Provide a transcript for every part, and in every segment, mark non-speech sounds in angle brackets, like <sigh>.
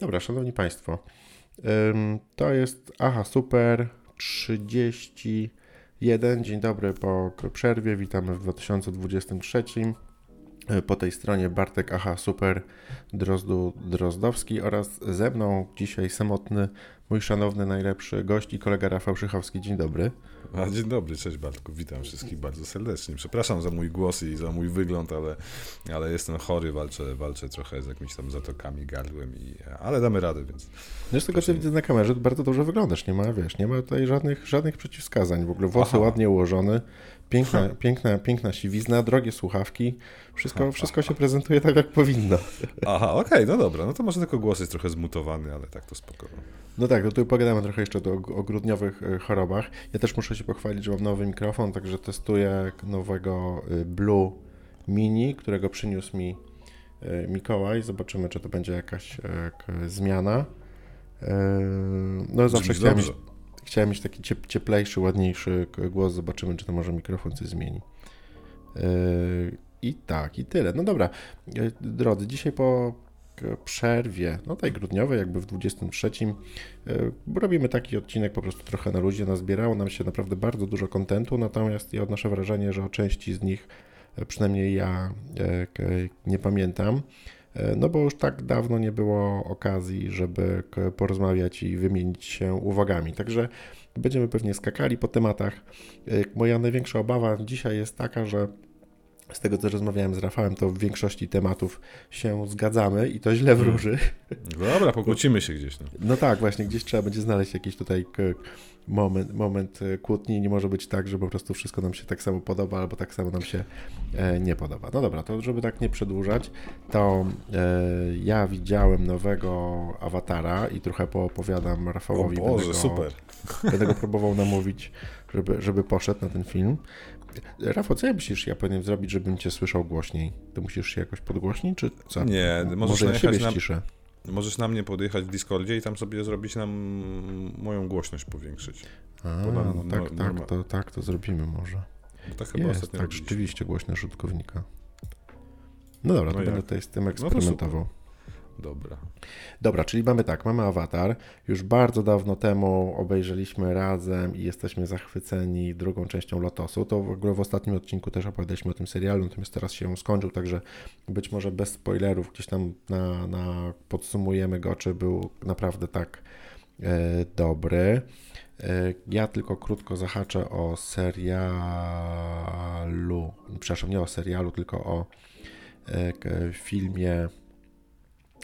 Dobra, szanowni państwo. To jest Aha Super 31. Dzień dobry po przerwie. Witamy w 2023. Po tej stronie Bartek Aha Super Drozdu Drozdowski oraz ze mną dzisiaj samotny mój szanowny, najlepszy gość i kolega Rafał Szychowski. Dzień dobry. A, dzień dobry, cześć Bartku, witam wszystkich bardzo serdecznie. Przepraszam za mój głos i za mój wygląd, ale, ale jestem chory, walczę, walczę trochę z jakimiś tam zatokami, gardłem, i, ale damy radę, więc... No z tego co widzę na kamerze, bardzo dobrze wyglądasz, nie ma, wiesz, nie ma tutaj żadnych, żadnych przeciwwskazań, w ogóle włosy Aha. ładnie ułożone, piękna, piękna, piękna siwizna, drogie słuchawki, wszystko, wszystko się prezentuje tak, jak powinno. Aha, okej, okay, no dobra, no to może tylko głos jest trochę zmutowany, ale tak to spokojnie. No tak, no tu pogadamy trochę jeszcze o, o grudniowych e, chorobach. Ja też muszę się pochwalić, że mam nowy mikrofon, także testuję nowego e, Blue Mini, którego przyniósł mi e, Mikołaj. Zobaczymy, czy to będzie jakaś zmiana. No zawsze chciałem chciałem mieć taki cieplejszy, ładniejszy głos. Zobaczymy, czy to może mikrofon coś zmieni. I tak, i tyle. No dobra, drodzy, dzisiaj po przerwie, no tej grudniowej, jakby w 23, e, robimy taki odcinek po prostu trochę na ludzie. Nazbierało nam się naprawdę bardzo dużo kontentu, natomiast ja odnoszę wrażenie, że o części z nich e, przynajmniej ja e, nie pamiętam. No bo już tak dawno nie było okazji, żeby porozmawiać i wymienić się uwagami. Także będziemy pewnie skakali po tematach. Moja największa obawa dzisiaj jest taka, że z tego co rozmawiałem z Rafałem, to w większości tematów się zgadzamy i to źle hmm. wróży. Dobra, <laughs> pokłócimy się gdzieś. No. no tak, właśnie gdzieś trzeba będzie znaleźć jakiś tutaj moment, moment e, kłótni. Nie może być tak, że po prostu wszystko nam się tak samo podoba, albo tak samo nam się e, nie podoba. No dobra, to żeby tak nie przedłużać, to e, ja widziałem nowego awatara i trochę poopowiadam Rafałowi. O Boże, będę go, super. Będę go próbował namówić, żeby, żeby poszedł na ten film. Rafał, co ja myślisz, ja powinienem zrobić, żebym cię słyszał głośniej? Ty musisz się jakoś podgłośnić, czy co? Nie, możesz Może ja siebie na, ściszę. Możesz na mnie podjechać w Discordzie i tam sobie zrobić nam moją głośność powiększyć. A, no, no tak, no, tak, to, tak, to zrobimy może. Bo tak chyba Jest, tak, rzeczywiście głośność użytkownika. No dobra, no to jak? będę tutaj z tym eksperymentował. No Dobra. Dobra, czyli mamy tak, mamy awatar. Już bardzo dawno temu obejrzeliśmy razem i jesteśmy zachwyceni drugą częścią Lotosu. To w ogóle w ostatnim odcinku też opowiadaliśmy o tym serialu, natomiast teraz się skończył, także być może bez spoilerów gdzieś tam na, na podsumujemy go, czy był naprawdę tak e, dobry. E, ja tylko krótko zahaczę o serialu, przepraszam, nie o serialu, tylko o e, filmie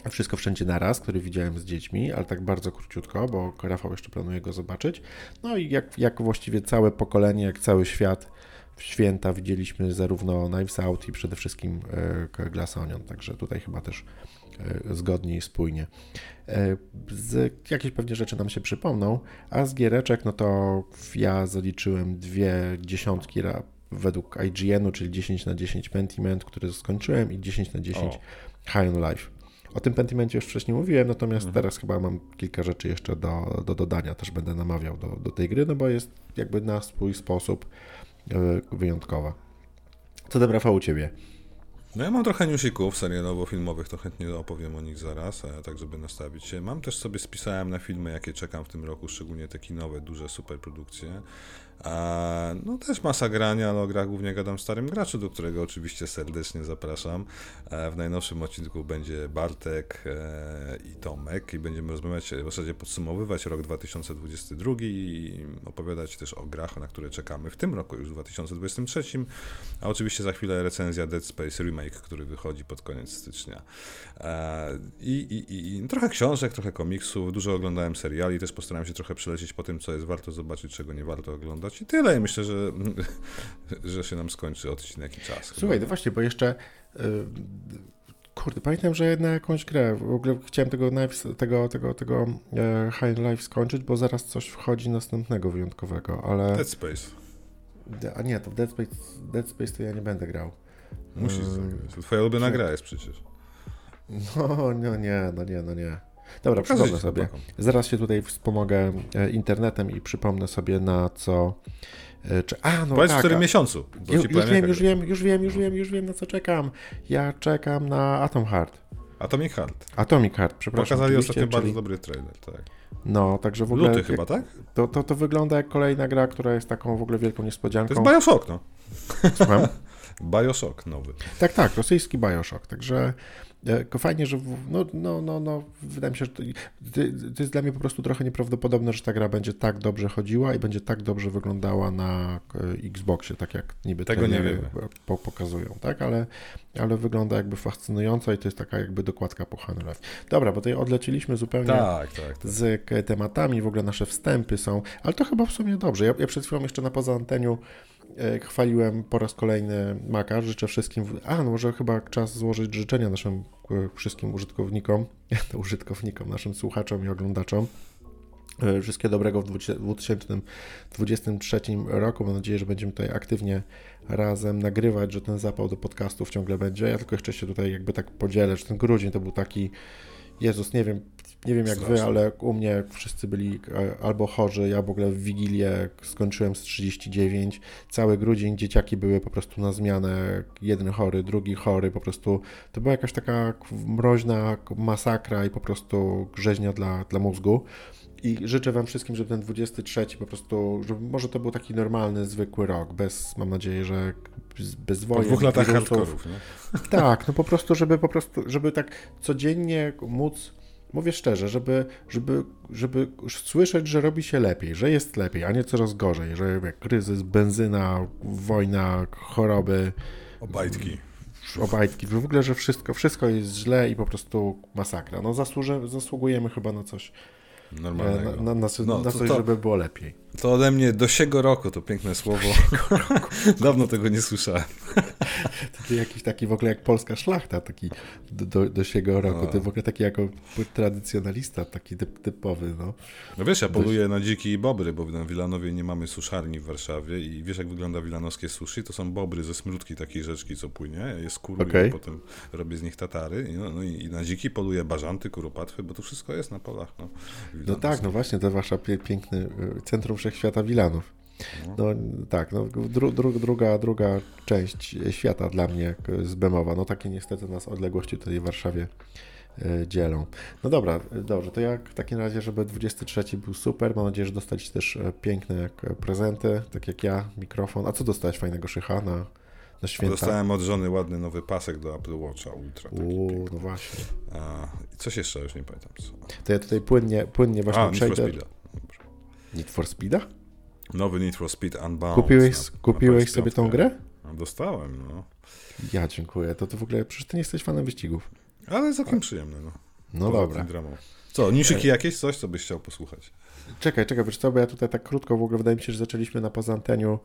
wszystko wszędzie naraz, który widziałem z dziećmi, ale tak bardzo króciutko, bo Rafał jeszcze planuje go zobaczyć. No i jak, jak właściwie całe pokolenie, jak cały świat w święta widzieliśmy zarówno Knives Out i przede wszystkim e, Glass Onion, także tutaj chyba też e, zgodnie i spójnie. E, z, jakieś pewnie rzeczy nam się przypomną, a z giereczek, no to ja zaliczyłem dwie dziesiątki według IGN-u, czyli 10 na 10 Pentiment, który skończyłem i 10 na 10 o. High on Life. O tym Pentimencie już wcześniej mówiłem, natomiast mhm. teraz chyba mam kilka rzeczy jeszcze do, do dodania. Też będę namawiał do, do tej gry, no bo jest jakby na swój sposób e, wyjątkowa. Co dobra u Ciebie? No ja mam trochę newsików serialowo-filmowych, to chętnie opowiem o nich zaraz, tak żeby nastawić się. Mam też sobie spisałem na filmy, jakie czekam w tym roku, szczególnie te kinowe, duże superprodukcje. No też masa grania, ale o grach głównie gadam starym graczu, do którego oczywiście serdecznie zapraszam. E, w najnowszym odcinku będzie Bartek e, i Tomek i będziemy rozmawiać, w zasadzie podsumowywać rok 2022 i opowiadać też o grach, na które czekamy w tym roku, już w 2023, a oczywiście za chwilę recenzja Dead Space Remake, który wychodzi pod koniec stycznia. E, I, i, i trochę książek, trochę komiksów, dużo oglądałem seriali, też postarałem się trochę przelecieć po tym, co jest warto zobaczyć, czego nie warto oglądać oglądać i tyle. I myślę, że, <laughs> że się nam skończy odcinek i czas. Słuchaj, no właśnie, bo jeszcze yy, kurde, pamiętam, że na jakąś grę, w ogóle chciałem tego, tego, tego, tego e, High Life skończyć, bo zaraz coś wchodzi następnego wyjątkowego, ale... Dead Space. A nie, to Dead Space, Dead Space to ja nie będę grał. Musisz yy, zagrać. Twoja ulubiona gra jest przecież. <laughs> No, no nie, no nie, no nie. Dobra, przypomnę sobie. Zaraz się tutaj wspomogę e, internetem i przypomnę sobie na co. E, czy, a, no Powiedz tak. w którym miesiącu. Ju, już wiem, już wiem, już wiem, już wiem, już wiem, na co czekam. Ja czekam na Atom Heart. Atomic Heart. Atomic Heart, przepraszam. Pokazali ostatnio bardzo czyli- dobry trailer, tak. No, także w ogóle Luty chyba, tak? to, to, to wygląda jak kolejna gra, która jest taką w ogóle wielką To niespodzianką. jest Bioshock, no. Słucham? <laughs> Bioshock nowy. Tak, tak, rosyjski Bioshock, także e, fajnie, że no, no, no, no, wydaje mi się, że to, to, jest dla mnie po prostu trochę nieprawdopodobne, że ta gra będzie tak dobrze chodziła i będzie tak dobrze wyglądała na e, Xboxie, tak jak niby Tego nie wiemy. po, pokazują, tak, ale, ale wygląda jakby fascynująco i to jest taka jakby dokładka po Half-Life. Dobra, bo tutaj odleciliśmy zupełnie Tak, tak. tak. z tematami, w ogóle nasze wstępy są, ale to chyba w sumie dobrze. Ja, ja przed chwilą jeszcze na poza anteniu chwaliłem po raz kolejny Maka. Życzę wszystkim. A, no może chyba czas złożyć życzenia naszym e, wszystkim użytkownikom, <laughs> użytkownikom, naszym słuchaczom i oglądaczom. E, Wszystkiego dobrego w 20- 2023 roku. Mam nadzieję, że będziemy tutaj aktywnie razem nagrywać, że ten zapał do podcastów ciągle będzie. Ja tylko jeszcze się tutaj jakby tak podzielę, że ten grudzień to był taki Jezus, nie wiem, nie wiem jak wy, ale u mnie wszyscy byli e, albo chorzy, ja w ogóle w Wigilię skończyłem z 39, cały grudzień dzieciaki były po prostu na zmianę, jeden chory, drugi chory, po prostu to była jakaś taka mroźna masakra i po prostu rzeźnia dla, dla mózgu. I życzę Wam wszystkim, żeby ten 23 po prostu, żeby może to był taki normalny, zwykły rok, bez, mam nadzieję, że bez- bez Po wojen, dwóch latach hardkorów? Tak, no po prostu, żeby po prostu, żeby tak codziennie móc, mówię szczerze, żeby, żeby, żeby słyszeć, że robi się lepiej, że jest lepiej, a nie coraz gorzej, że jak kryzys, benzyna, wojna, choroby, Obajtki. obajtki, w ogóle, że wszystko, wszystko jest źle i po prostu masakra. No zasłuży, zasługujemy chyba na coś, Normalnego. na, na, na, No, na to- coś, to- żeby było lepiej. To ode mnie do siego roku, to piękne słowo. <laughs> Dawno tego nie słyszałem. <laughs> To jakiś taki w ogóle jak polska szlachta, taki do, do, do siego roku, No. to w ogóle taki jako tradycjonalista, taki typ, typowy, no. No wiesz, ja poluję na dziki i bobry, bo w Wilanowie nie mamy suszarni w Warszawie i wiesz jak wygląda wilanowskie sushi? To są bobry ze smródki takiej rzeczki, co płynie, ja je skuruję, Okej. potem robię z nich tatary no, no i, i na dziki poluję bażanty, kuropatwy, bo to wszystko jest na polach. No, No tak, no właśnie, to wasza pie, piękny y, centrum wszechświata Wilanów. No tak, no, dru, dru, druga, druga część świata dla mnie z Bemowa. No takie niestety nas odległości tutaj w Warszawie y, dzielą. No dobra, y, dobrze, to jak w takim razie, żeby 23 był super, mam nadzieję, że dostać też e, piękne k- prezenty, tak jak ja, mikrofon. A co dostałeś fajnego szycha na, na święta? Dostałem od żony ładny nowy pasek do Apple Watcha Ultra. Uuu, no właśnie. A, coś jeszcze, już nie pamiętam co. To ja tutaj płynnie, płynnie właśnie A, Need for przejdę. Speed'a. Need for Speeda? Nowy Need for Speed Unbound. Kupiłeś, na- na kupiłeś PS5. sobie tą grę? Dostałem, no. Ja dziękuję. To ty w ogóle, przecież ty nie jesteś fanem wyścigów. Ale całkiem przyjemne, no. No dobra. Co, newsiki jakieś? Coś, co byś chciał posłuchać? Czekaj, czekaj, wiesz co, bo ja tutaj tak krótko w ogóle wydaje mi się, że zaczęliśmy na poza anteniu.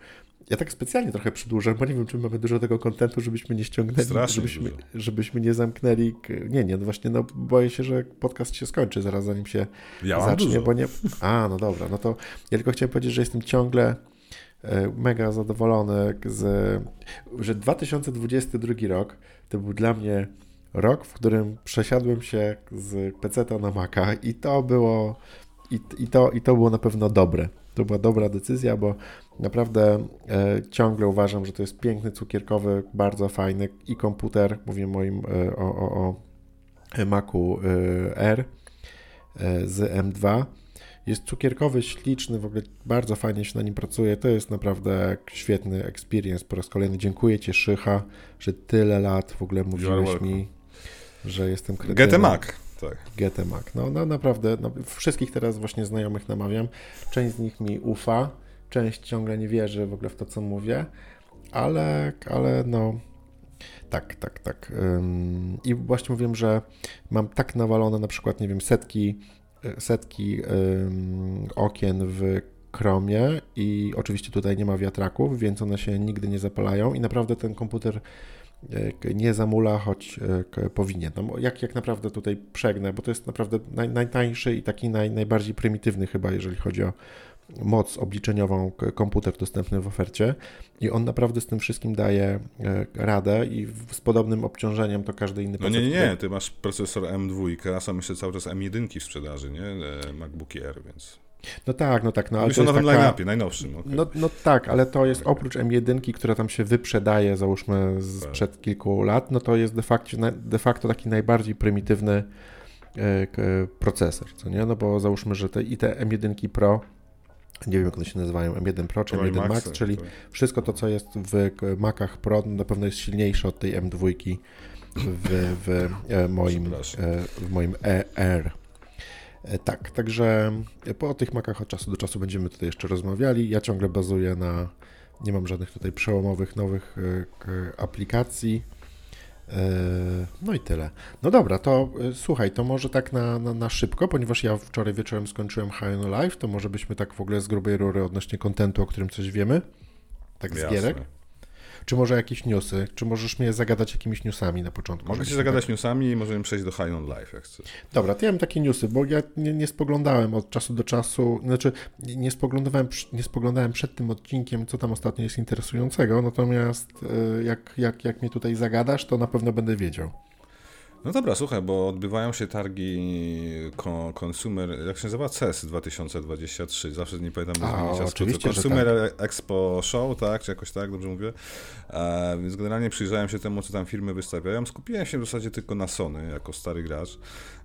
Ja tak specjalnie trochę przedłużę, bo nie wiem, czy mamy dużo tego kontentu, żebyśmy nie ściągnęli, Strasznie żebyśmy, dużo. żebyśmy nie zamknęli. Nie, nie, no właśnie, no boję się, że podcast się skończy zaraz, zanim się Ja zacznie, dużo. bo nie... A, no dobra, no to ja tylko chciałem powiedzieć, że jestem ciągle e, mega zadowolony z... że 2022 rok to był dla mnie rok, w którym przesiadłem się z PC na Maca i to było i, i, to, i to było na pewno dobre. To była dobra decyzja, bo naprawdę e, ciągle uważam, że to jest piękny, cukierkowy, bardzo fajny i komputer, mówię moim e, o, o, o Macu e, R e, z M2. Jest cukierkowy, śliczny, w ogóle bardzo fajnie się na nim pracuje. To jest naprawdę świetny experience. Po raz kolejny dziękuję Ci, Szycha, że tyle lat w ogóle mówiłeś mi, że jestem kretynem. GT Mac. Tak. No, no naprawdę, no, wszystkich teraz właśnie znajomych namawiam. Część z nich mi ufa, część ciągle nie wierzy w ogóle w to, co mówię, ale, ale no, tak, tak, tak. Ym, I właśnie mówiłem, że mam tak nawalone na przykład, nie wiem, setki, e, setki ym, okien w Chromie i oczywiście tutaj nie ma wiatraków, więc one się nigdy nie zapalają i naprawdę ten komputer nie zamula, choć e, powinien. No, jak, jak naprawdę tutaj przegnę, bo to jest naprawdę naj, najtańszy i taki naj, najbardziej prymitywny chyba, jeżeli chodzi o moc obliczeniową komputer dostępny w ofercie i on naprawdę z tym wszystkim daje e, radę i z podobnym obciążeniem to każdy inny No nie, nie, nie, ty masz procesor M2, a są jeszcze cały czas M1 w sprzedaży, nie? E, MacBooki R, więc No tak, no tak. No, ale Mówisz to o jest nowym taka... line-upie, najnowszym. Okay. No, no tak, ale to jest oprócz M1, która tam się wyprzedaje, załóżmy, sprzed tak. kilku lat, no to jest de facto, de facto taki najbardziej prymitywny e, procesor, co nie? No bo załóżmy, że te, i te M1 Pro nie wiem jak one się nazywają, M1 Pro czy M1 Max, Max czyli to... wszystko to, co jest w Macach Pro, na pewno jest silniejsze od tej M2 w, w, e, moim, e, w moim ER. Tak, także po tych Macach od czasu do czasu będziemy tutaj jeszcze rozmawiali. Ja ciągle bazuję na, nie mam żadnych tutaj przełomowych nowych aplikacji. No i tyle. No dobra, to słuchaj, to może tak na, na, na szybko, ponieważ ja wczoraj wieczorem skończyłem High on Live, to może byśmy tak w ogóle z grubej rury odnośnie kontentu, o którym coś wiemy. Tak z Jasne. gierek. Czy może jakieś newsy? Czy możesz mnie zagadać jakimiś newsami na początku? Mogę cię zagadać tak... newsami i możemy przejść do High on Live, jak chcesz. Dobra, to ja mam takie newsy, bo ja nie, nie spoglądałem od czasu do czasu, znaczy nie spoglądałem, nie spoglądałem przed tym odcinkiem, co tam ostatnio jest interesującego, natomiast e, jak, jak, jak mnie tutaj zagadasz, to na pewno będę wiedział. No dobra, słuchaj, bo odbywają się targi Consumer, jak się nazywa? CES 2023, zawsze nie pamiętam nazwiska. Oczywiście, Consumer tak. Expo Show, tak? Czy jakoś tak, dobrze mówię? E, więc generalnie przyjrzałem się temu, co tam firmy wystawiają. Skupiłem się w zasadzie tylko na Sony, jako stary gracz.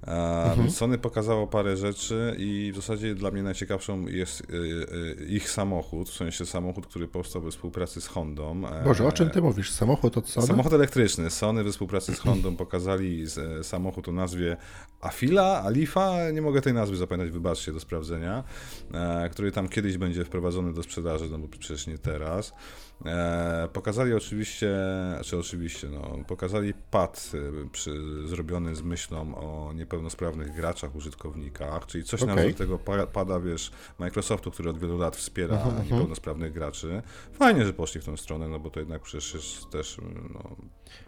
E, mhm. Sony pokazało parę rzeczy i w zasadzie dla mnie najciekawszą jest e, e, ich samochód, w sensie samochód, który powstał we współpracy z Hondą. E, Boże, o czym ty mówisz? Samochód od Sony? Samochód elektryczny. Sony we współpracy z Hondą pokazali E, samochód o nazwie Afila, Alifa, nie mogę tej nazwy zapamiętać, wybaczcie, do sprawdzenia, e, który tam kiedyś będzie wprowadzony do sprzedaży, no bo przecież nie teraz. E, pokazali oczywiście, czy oczywiście, no, pokazali pad przy, zrobiony z myślą o niepełnosprawnych graczach, użytkownikach, czyli coś okay. na tego pada, wiesz, Microsoftu, który od wielu lat wspiera uh -huh. niepełnosprawnych graczy. Fajnie, że poszli w tą stronę, no bo to jednak przecież jest też no,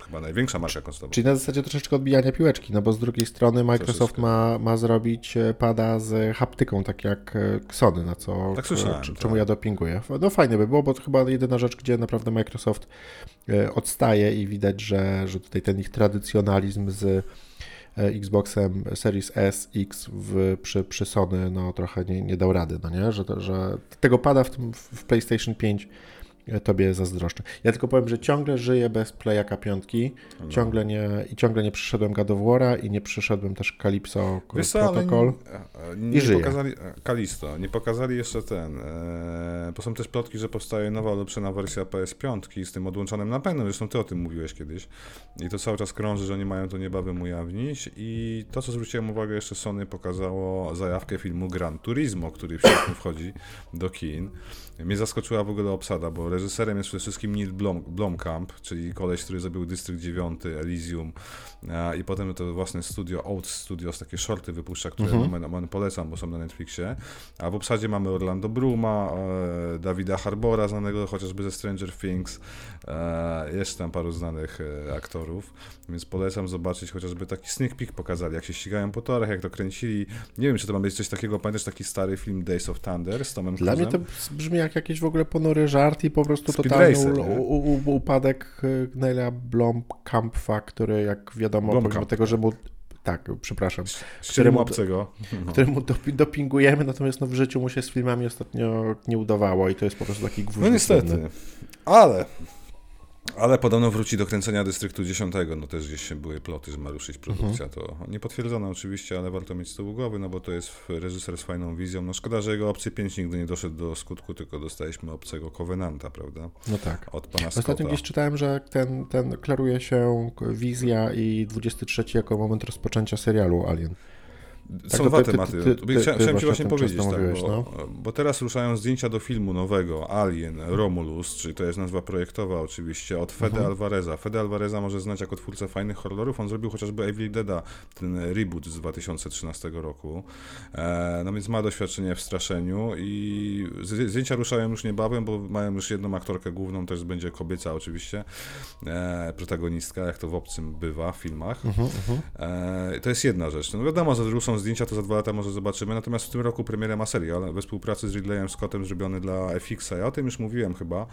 chyba największa marka konsolowa. Czyli na zasadzie troszeczkę odbijania piłeczki, no bo z drugiej strony Microsoft ma, ma zrobić e, pada z haptyką, tak jak e, Sony, na co tak słyszałem, czemu tak. ja dopinguję. No fajnie by było, bo to chyba jedyna rzecz, gdzie naprawdę Microsoft e, odstaje i widać, że, że tutaj ten ich tradycjonalizm z Xboxem Series S, X w, przy, przy Sony no trochę nie, nie dał rady, no nie? Że, że tego pada w, tym, w PlayStation 5 tobie zazdroszczę. Ja tylko powiem, że ciągle żyję bez Playaka piątki, no. ciągle nie, i ciągle nie przyszedłem God of War'a i nie przyszedłem też Calypso Wiesz Protocol. nie, nie, nie pokazali, Kalisto, nie pokazali jeszcze ten, e, bo są też plotki, że powstaje nowa, ulepszona wersja PS5 z tym odłączonym napędem, zresztą ty o tym mówiłeś kiedyś i to cały czas krąży, że oni mają to niebawem ujawnić i to, co zwróciłem uwagę, jeszcze Sony pokazało zajawkę filmu Gran Turismo, który w wchodzi do kin. Mnie zaskoczyła w ogóle obsada, bo reżyserem jest przede wszystkim Neil Blom, Blomkamp, czyli koleś, który zrobił Dystrykt 9, Elysium i potem to własne studio, Oats Studios, takie shorty wypuszcza, które mhm. polecam, bo są na Netflixie. A w obsadzie mamy Orlando Bruma, e, Davida Harbora, znanego chociażby ze Stranger Things, jest tam paru znanych e, aktorów, więc polecam zobaczyć chociażby taki sneak peek pokazali, jak się ścigają po torach, jak to kręcili. Nie wiem, czy to ma być coś takiego, pamiętasz taki stary film Days of Thunder z Tomem Dla mnie to brzmi jak jakiś w ogóle ponury żart i po prostu Speed totalny Racer, u, u, upadek Neila Blomkampa, który jak wiadomo, Blomkamp. pomimo tego, że mu tak, przepraszam. Któremu, obcego. No. <laughs> któremu dopingujemy, natomiast no, w życiu mu się z filmami ostatnio nie udawało i to jest po prostu taki gwóźdź. No niestety. Ale ale podobno wróci do kręcenia Dystryktu 10, no też gdzieś były ploty, że ma ruszyć produkcja, mhm. to niepotwierdzone oczywiście, ale warto mieć z tyłu głowy, no bo to jest reżyser z fajną wizją. No szkoda, że jego Obcy 5 nigdy nie doszedł do skutku, tylko dostaliśmy Obcego Covenanta, prawda? No tak. Od pana Ostatnio Scotta. gdzieś czytałem, że ten, ten klaruje się wizja i 23 jako moment rozpoczęcia serialu Alien. Tak, Są dwa tematy. Ty, ty, ty, chciałem ci właśnie powiedzieć, tak, bo, no. bo, teraz ruszają zdjęcia do filmu nowego Alien Romulus, czyli to jest nazwa projektowa oczywiście, od Fede mhm. Alvareza. Fede Alvareza może znać jako twórcę fajnych horrorów, on zrobił chociażby Evil Deada, ten reboot z 2013 roku. E, no więc ma doświadczenie w straszeniu i zdjęcia ruszają już niebawem, bo mają już jedną aktorkę główną, też będzie kobieca oczywiście, e, protagonistka, jak to w obcym bywa w filmach. Mhm, mhm. e, to jest jedna rzecz. No wiadomo, że zdjęcia, to za dwa lata może zobaczymy. Natomiast w tym roku premierę ma serial we współpracy z Ridleyem Scottem zrobiony dla FX-a. Ja o tym już mówiłem chyba.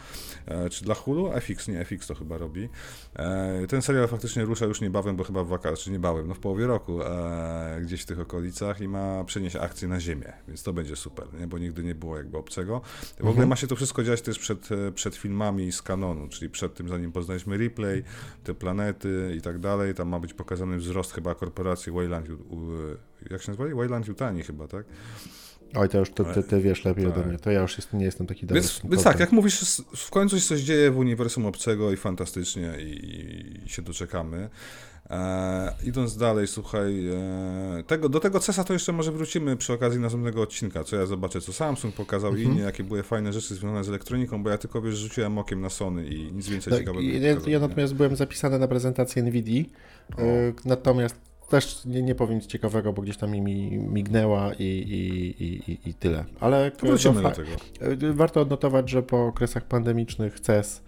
E, czy dla Hulu? FX, nie, FX to chyba robi. E, ten serial faktycznie rusza już niebawem, bo chyba w wakacje, czy niebawem, no w połowie roku, e, gdzieś w tych okolicach i ma przenieść akcję na ziemię, więc to będzie super, nie? bo nigdy nie było jakby obcego. W ogóle Mhm. ma się to wszystko dziać też przed, e, przed filmami z kanonu, czyli przed tym, zanim poznaliśmy replay, te planety i tak dalej. Tam ma być pokazany wzrost chyba korporacji Wayland, jak się nazwali? Wayland Yutani chyba, tak? Oj, to już ty wiesz lepiej Tak. ode mnie. To ja już jest, nie jestem taki dobry. Więc, więc tak, jak mówisz, w końcu się coś dzieje w uniwersum obcego i fantastycznie i, i się doczekamy. E, idąc dalej, słuchaj, e, tego, do tego CESa to jeszcze może wrócimy przy okazji następnego odcinka, co ja zobaczę, co Samsung pokazał i Mhm. inni, jakie były fajne rzeczy związane z elektroniką, bo ja tylko wiesz, rzuciłem okiem na Sony i nic więcej Tak, ciekawego i nie ja, ja natomiast byłem zapisany na prezentację NVIDII, y, natomiast też nie, nie powiem nic ciekawego, bo gdzieś tam mi mi mignęła i, i, i, i, tyle. Ale wrócimy do tego. y, warto odnotować, że po okresach pandemicznych CES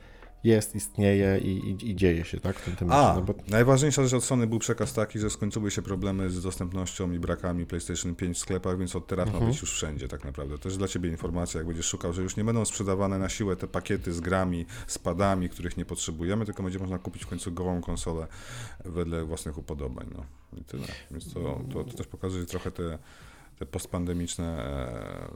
jest, istnieje i, i, i dzieje się tak, w tym temacie. A, No bo, najważniejsza rzecz od Sony był przekaz taki, że skończyły się problemy z dostępnością i brakami PlayStation 5 w sklepach, więc od teraz ma Mhm. być już wszędzie tak naprawdę. To jest dla Ciebie informacja, jak będziesz szukał, że już nie będą sprzedawane na siłę te pakiety z grami, z padami, których nie potrzebujemy, tylko będzie można kupić w końcu gołą konsolę wedle własnych upodobań. No i tyle. Więc to, to, to też pokazuje trochę te, te postpandemiczne,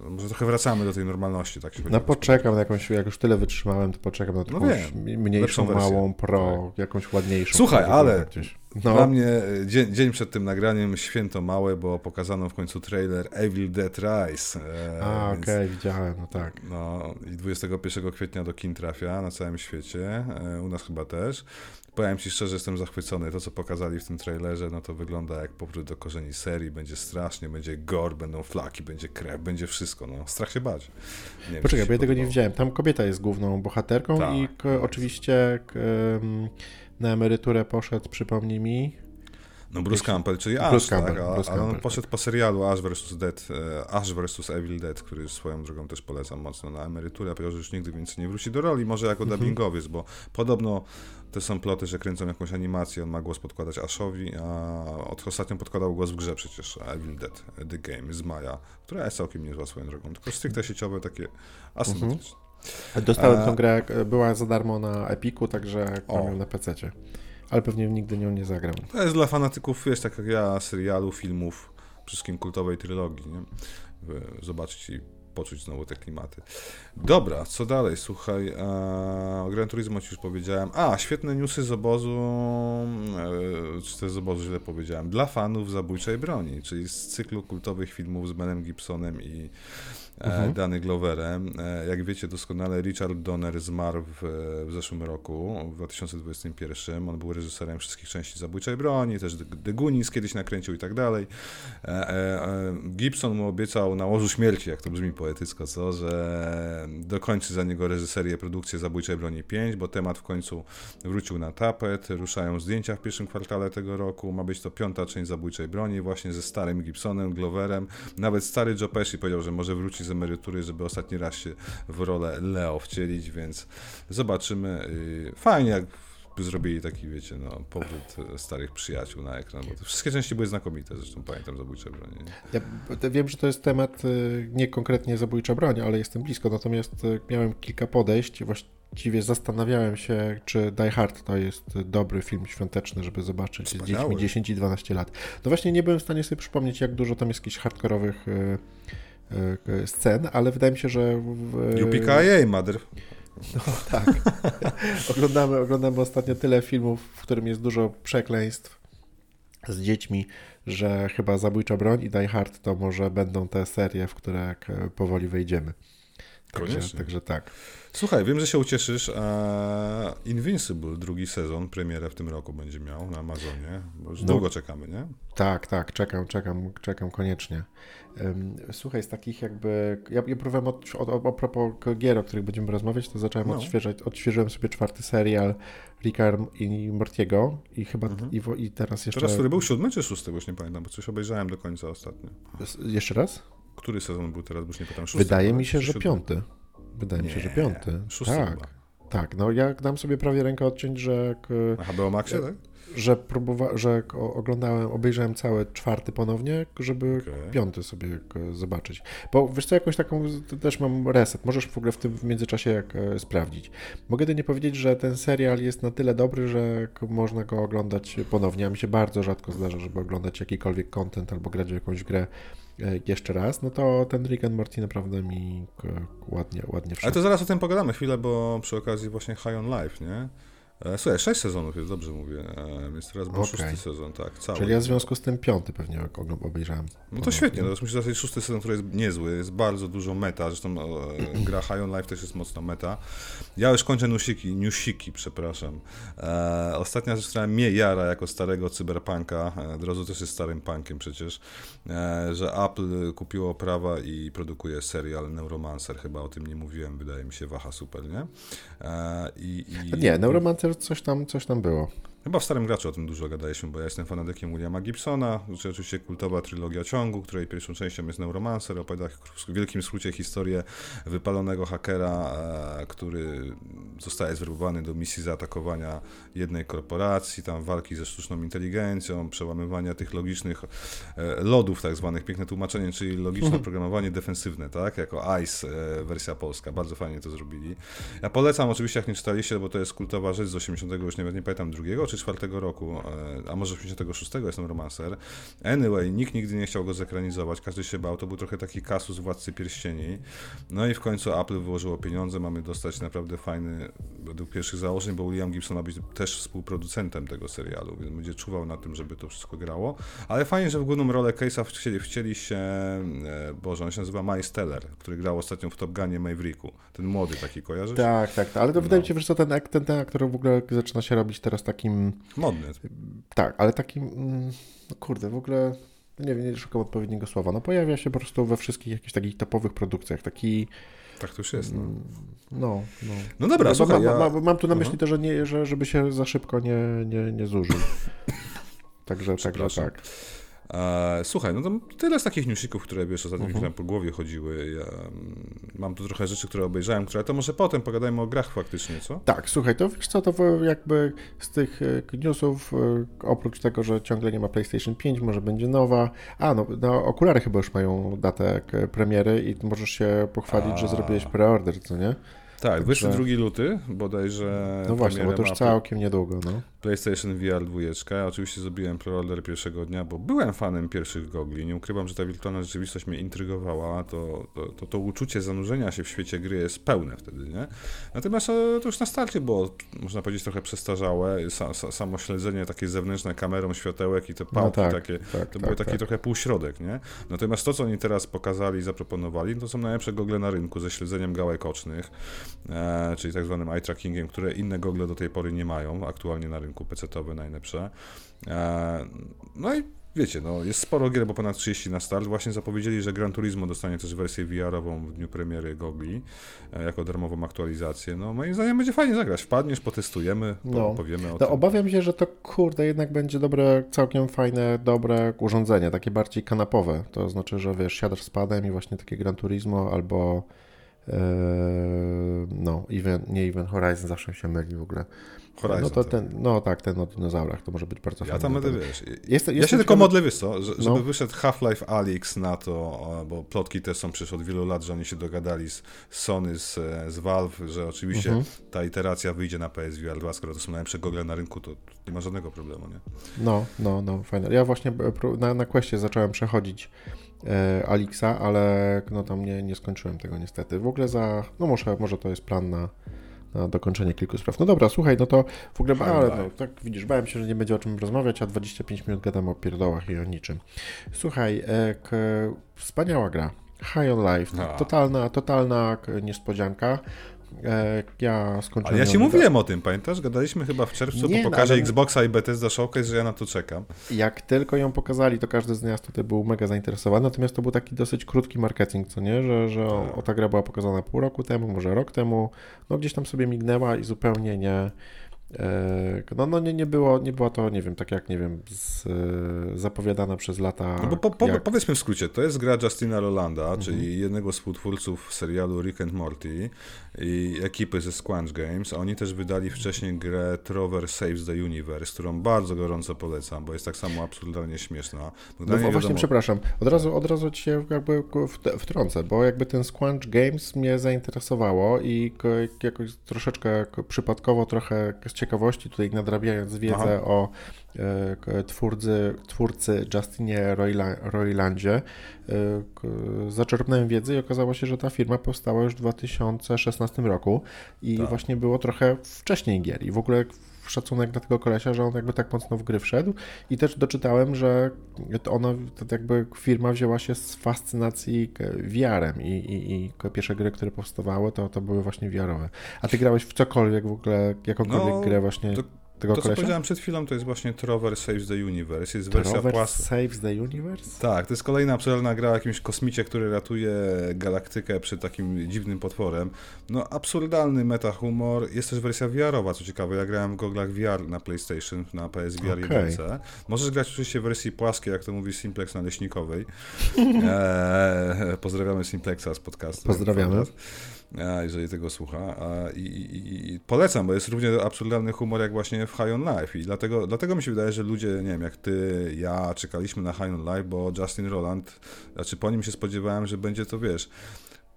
e, może trochę wracamy do tej normalności, tak się no poczekam na jakąś, jak już tyle wytrzymałem, to poczekam na No jakąś wiem, mniejszą, małą, pro, jakąś ładniejszą. Słuchaj, ale Gdzieś. Dla No, mnie e, dzień, dzień przed tym nagraniem święto małe, bo pokazano w końcu trailer Evil Dead Rise. e, a okej, widziałem, no tak. No i 21 kwietnia do kin trafia na całym świecie, e, u nas chyba też. Powiem Ci szczerze, jestem zachwycony. To, co pokazali w tym trailerze, no to wygląda jak powrót do korzeni serii. Będzie strasznie, będzie gore, będą flaki, będzie krew, będzie wszystko. No, strach się bać. Nie Poczekaj, bo ja tego nie widziałem. Tam kobieta jest główną bohaterką Tak. i k- oczywiście k- em, na emeryturę poszedł, przypomnij mi. No Bruce Campbell, czyli Ash, Bruce tak? Campbell, A, Bruce ale on poszedł po serialu Ash vs. Dead, e, Ash vs. Evil Dead, który swoją drogą też polecam mocno na emeryturę, powiedział, że już nigdy więcej nie wróci do roli, może jako Mhm. dubbingowiec, bo podobno te są ploty, że kręcą jakąś animację, on ma głos podkładać Ashowi, a od ostatnio podkładał głos w grze przecież Evil Dead, The Game z Maja, która jest całkiem niezła swoją drogą, tylko stricte sieciowe, takie asymetryczne. Dostałem A- tą grę, była za darmo na Epiku, także mam ją na PC-cie. Ale pewnie nigdy nią nie zagram. To jest dla fanatyków, wiesz, tak jak ja, serialu, filmów, wszystkim kultowej trylogii, nie? Zobaczyć i poczuć znowu te klimaty. Dobra, co dalej? Słuchaj, e, o Gran Turismo ci już powiedziałem. A, świetne newsy z obozu, e, czy też z obozu źle powiedziałem, dla fanów Zabójczej Broni, czyli z cyklu kultowych filmów z Benem Gibsonem i Mhm. Danny Gloverem. E, jak wiecie doskonale, Richard Donner zmarł w, w zeszłym roku, w 2021. On był reżyserem wszystkich części Zabójczej Broni, też The- Goonies kiedyś nakręcił i tak dalej. E, e, e, Gibson mu obiecał na łożu śmierci, jak to brzmi poetycko, co, że dokończy za niego reżyserię produkcję Zabójczej Broni 5, bo temat w końcu wrócił na tapet, ruszają zdjęcia w pierwszym kwartale tego roku, ma być to piąta część Zabójczej Broni, właśnie ze starym Gibsonem, Gloverem, nawet stary Joe Pesci powiedział, że może wrócić z emerytury, żeby ostatni raz się w rolę Leo wcielić, więc zobaczymy. Fajnie, jak zrobili taki, wiecie, no, powrót starych przyjaciół na ekran, bo wszystkie części były znakomite, zresztą pamiętam Zabójcze nie? Ja wiem, że to jest temat y, nie konkretnie zabójcza broń, ale jestem blisko, natomiast y, miałem kilka podejść. Właściwie zastanawiałem się, czy Die Hard to jest dobry film świąteczny, żeby zobaczyć z Wspaniały. dziećmi 10 i 12 lat. No właśnie nie byłem w stanie sobie przypomnieć, jak dużo tam jest jakichś hardkorowych y, scen, ale wydaje mi się, że... W, UPKA, mother. <laughs> Tak. oglądamy, oglądamy ostatnio tyle filmów, w którym jest dużo przekleństw z dziećmi, że chyba Zabójcza Broń i Die Hard to może będą te serie, w które e, powoli wejdziemy. Także, Koniecznie. także tak. Słuchaj, wiem, że się ucieszysz. A Invincible, drugi sezon, premierę w tym roku będzie miał na Amazonie, bo już No. długo czekamy, nie? Tak, tak, czekam, czekam, czekam koniecznie. Słuchaj, z takich jakby. Ja, ja próbowałem od, od, a propos gier, o których będziemy rozmawiać, to zacząłem No. odświeżać. Odświeżyłem sobie czwarty serial Ricka i Mortiego i chyba Mhm. i, i teraz jeszcze. Teraz, który był siódmy czy szósty, bo już nie pamiętam, bo coś obejrzałem do końca ostatnio. S- Jeszcze raz? Który sezon był teraz, bo już nie pamiętam, szósty? Wydaje mi się, że siódmy? piąty. Wydaje mi się, że piąty. Szósty tak, chyba. tak. No ja dam sobie prawie rękę odciąć, że. Na HBO Maxie, tak? że, próbowa- że oglądałem, obejrzałem cały czwarty ponownie, żeby okay. piąty sobie zobaczyć. Bo wiesz co, jakąś taką, też mam reset, możesz w ogóle w tym w międzyczasie jak e, sprawdzić. Mogę nie powiedzieć, że ten serial jest na tyle dobry, że można go oglądać ponownie, a mi się bardzo rzadko zdarza, żeby oglądać jakikolwiek content albo grać w jakąś grę e, jeszcze raz, no to ten Rick and Morty naprawdę mi ładnie, ładnie wszedł. Ale to zaraz o tym pogadamy chwilę, bo przy okazji właśnie High on Life, nie? E, słuchaj, sześć sezonów jest, dobrze mówię, e, więc teraz był okay. szósty sezon, tak, cały. Czyli ja w związku z tym piąty pewnie obejrzałem. No to świetnie, myślę, że ten szósty sezon, który jest niezły, jest bardzo dużo meta, zresztą e, <clears throat> gra High on Life też jest mocno meta. Ja już kończę newsiki, newsiki, przepraszam. E, ostatnia rzecz, która mnie jara jako starego cyberpunka, Drozu też jest starym punkiem przecież, e, że Apple kupiło prawa i produkuje serial Neuromancer, chyba o tym nie mówiłem, wydaje mi się, waha super, nie? E, i, i... Nie, Neuromancer coś tam, coś tam było. Chyba w Starym Graczu o tym dużo gadaliśmy, bo ja jestem fanatykiem Williama Gibsona, znaczy oczywiście kultowa trylogia ciągu, której pierwszą częścią jest Neuromancer, opowiada w wielkim skrócie historię wypalonego hakera, e, który zostaje zwerbowany do misji zaatakowania jednej korporacji, tam walki ze sztuczną inteligencją, przełamywania tych logicznych e, lodów, tak zwanych, piękne tłumaczenie, czyli logiczne <laughs> programowanie defensywne, tak, jako ICE e, wersja polska, bardzo fajnie to zrobili. Ja polecam oczywiście, jak nie czytaliście, bo to jest kultowa rzecz z 80, już nie, nie pamiętam drugiego, 2004 roku, e, a może 56 jestem romancer. Anyway, nikt nigdy nie chciał go zekranizować, każdy się bał, to był trochę taki kasus Władcy Pierścieni. No i w końcu Apple wyłożyło pieniądze, mamy dostać naprawdę fajny, według pierwszych założeń, bo William Gibson ma być też współproducentem tego serialu, więc będzie czuwał na tym, żeby to wszystko grało. Ale fajnie, że w główną rolę Case'a wcieli, wcieli się, e, Boże, on się nazywa Miles Teller, który grał ostatnio w Top Gunie Mavericku. Ten młody taki, kojarzysz? Tak, tak, tak. ale to no. wydaje mi się, że ten, ten, ten aktor w ogóle zaczyna się robić teraz takim Modny. Tak, ale taki, mm, no kurde, w ogóle, no nie wiem, nie szukam odpowiedniego słowa. No pojawia się po prostu we wszystkich jakichś takich topowych produkcjach, taki... Tak to już jest. No, mm, no. No, no dobra, no, słuchaj, ja... mam tu na myśli to, że, nie, że żeby się za szybko nie, nie, nie zużył. <laughs> Także, także tak. E, słuchaj, no to tyle z takich newsików, które wiesz, ostatnio uh-huh. po głowie chodziły. Ja, mm, mam tu trochę rzeczy, które obejrzałem, które to może potem pogadajmy o grach faktycznie, co? Tak, słuchaj, to wiesz co, to jakby z tych e, newsów, e, oprócz tego, że ciągle nie ma PlayStation 5, może będzie nowa. A, no, no okulary chyba już mają datę premiery i możesz się pochwalić, A. że zrobiłeś preorder, co nie? Tak, 22 luty bodajże. No właśnie, bo to już całkiem niedługo. No. PlayStation VR 2. Oczywiście zrobiłem preorder pierwszego dnia, bo byłem fanem pierwszych gogli. Nie ukrywam, że ta wirtualna rzeczywistość mnie intrygowała. To, to, to, to uczucie zanurzenia się w świecie gry jest pełne wtedy, nie? Natomiast e, to już na starcie było, można powiedzieć, trochę przestarzałe. Sa, sa, samo śledzenie takie zewnętrzne kamerą, światełek i te pałki no tak, takie, tak, to tak, był taki tak. trochę półśrodek, nie? Natomiast to, co oni teraz pokazali i zaproponowali, to są najlepsze gogle na rynku ze śledzeniem gałek ocznych, czyli tak zwanym eye trackingiem, które inne gogle do tej pory nie mają aktualnie na rynku PC-towe najlepsze. E, no i wiecie, no, jest sporo gier, bo ponad 30 na start. Właśnie zapowiedzieli, że Gran Turismo dostanie też wersję VR-ową w dniu premiery Gogli e, jako darmową aktualizację. No moim zdaniem będzie fajnie zagrać. Wpadniesz, potestujemy, no. powiemy o no, tym. Obawiam się, że to kurde jednak będzie dobre, całkiem fajne, dobre urządzenie, takie bardziej kanapowe. To znaczy, że wiesz, siadasz z padem i właśnie takie Gran Turismo albo e, no, event, nie Event Horizon, zawsze się myli w ogóle. Horizon, no to ten, no tak, ten o dinozaurach, to może być bardzo fajne. Ja tam będę, wiesz, jest, ja się tylko modlę, wiesz co, że, żeby no. wyszedł Half-Life Alyx na to, bo plotki te są przecież od wielu lat, że oni się dogadali z Sony, z, z Valve, że oczywiście mhm. ta iteracja wyjdzie na PSVR 2, skoro to są najlepsze gogle na rynku, to nie ma żadnego problemu, nie? No, no, no, fajne. Ja właśnie na, na Questie zacząłem przechodzić e, Alixa, ale no tam nie, nie skończyłem tego niestety. W ogóle za, no może, może to jest plan na na dokończenie kilku spraw. No dobra, słuchaj, no to w ogóle, ale no, tak widzisz, bałem się, że nie będzie o czym rozmawiać, a 25 minut gadam o pierdołach i o niczym. Słuchaj, e, wspaniała gra. High on Life. No. Totalna, totalna niespodzianka. E, ja skończyłem. Ale ja ci mówiłem o tym, pamiętasz? Gadaliśmy chyba w czerwcu nie, po pokazie ale... Xboxa i Bethesda Showcase, że ja na to czekam. Jak tylko ją pokazali, to każdy z nas tutaj był mega zainteresowany, natomiast to był taki dosyć krótki marketing, co nie? Że, że tak. o, ta gra była pokazana pół roku temu, może rok temu, no gdzieś tam sobie mignęła i zupełnie nie E, no, no nie, nie, było, nie było to, nie wiem, tak jak, nie wiem, z, zapowiadana przez lata. No bo po, po, jak... powiedzmy w skrócie, to jest gra Justina Rolanda, mhm. czyli jednego z współtwórców serialu Rick and Morty i ekipy ze Squanch Games. Oni też wydali wcześniej grę Trover Saves the Universe, którą bardzo gorąco polecam, bo jest tak samo absurdalnie śmieszna. No, no właśnie, wiadomo... przepraszam, od razu, od razu ci się jakby wtrącę, bo jakby ten Squanch Games mnie zainteresowało i jakoś troszeczkę przypadkowo, trochę z ciekawości, tutaj nadrabiając wiedzę Aha. o twórcy, twórcy Justinie Roilandzie, e, zaczerpnąłem wiedzę i okazało się, że ta firma powstała już w 2016 roku i tak. właśnie było trochę wcześniej gier i w ogóle szacunek dla tego kolesia, że on jakby tak mocno w gry wszedł i też doczytałem, że ona, to jakby firma wzięła się z fascynacji VR-em i, i, i pierwsze gry, które powstawały, to, to były właśnie VR-owe. A ty grałeś w cokolwiek w ogóle, jakąkolwiek no, grę właśnie? To tego to, kolesia? co powiedziałem przed chwilą, to jest właśnie Trover Saves the Universe. Jest wersja Trover płas... Saves the Universe? Tak, to jest kolejna absurdalna gra o jakimś kosmicie, który ratuje galaktykę przed takim dziwnym potworem. No, absurdalny meta-humor. Jest też wersja VR-owa, co ciekawe. Ja grałem w goglach VR na PlayStation, na PSVR okay. 1. Możesz grać oczywiście w wersji płaskiej, jak to mówi Simplex na Leśnikowej. eee, <laughs> pozdrawiamy Simplexa z podcastu. Pozdrawiamy jeżeli tego słucha. I, i, I, polecam, bo jest równie absurdalny humor jak właśnie w High on Life i dlatego, dlatego mi się wydaje, że ludzie, nie wiem, jak ty, ja czekaliśmy na High on Life, bo Justin Roland, znaczy po nim się spodziewałem, że będzie to, wiesz,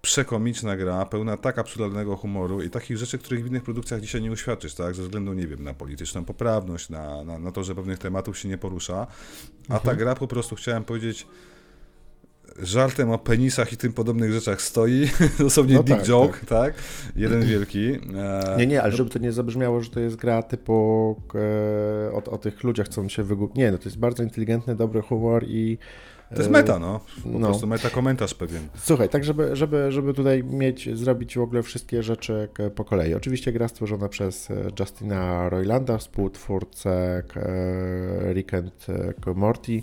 przekomiczna gra, pełna tak absurdalnego humoru i takich rzeczy, których w innych produkcjach dzisiaj nie uświadczysz, tak, ze względu, nie wiem, na polityczną poprawność, na, na, na to, że pewnych tematów się nie porusza, a ta mhm. gra po prostu, chciałem powiedzieć, żartem o penisach i tym podobnych rzeczach stoi. <laughs> Dosłownie no dick tak, joke, tak. tak. Jeden <clears throat> wielki. E, nie, nie, ale żeby to nie zabrzmiało, że to jest gra typu e, o, o tych ludziach, co on się wygubił. Nie, no to jest bardzo inteligentny, dobry humor i to jest meta, no. Po no. prostu meta komentarz pewien. Słuchaj, tak żeby, żeby, żeby tutaj mieć, zrobić w ogóle wszystkie rzeczy po kolei. Oczywiście gra stworzona przez e, Justina Roylanda, współtwórcę Rick and Morty,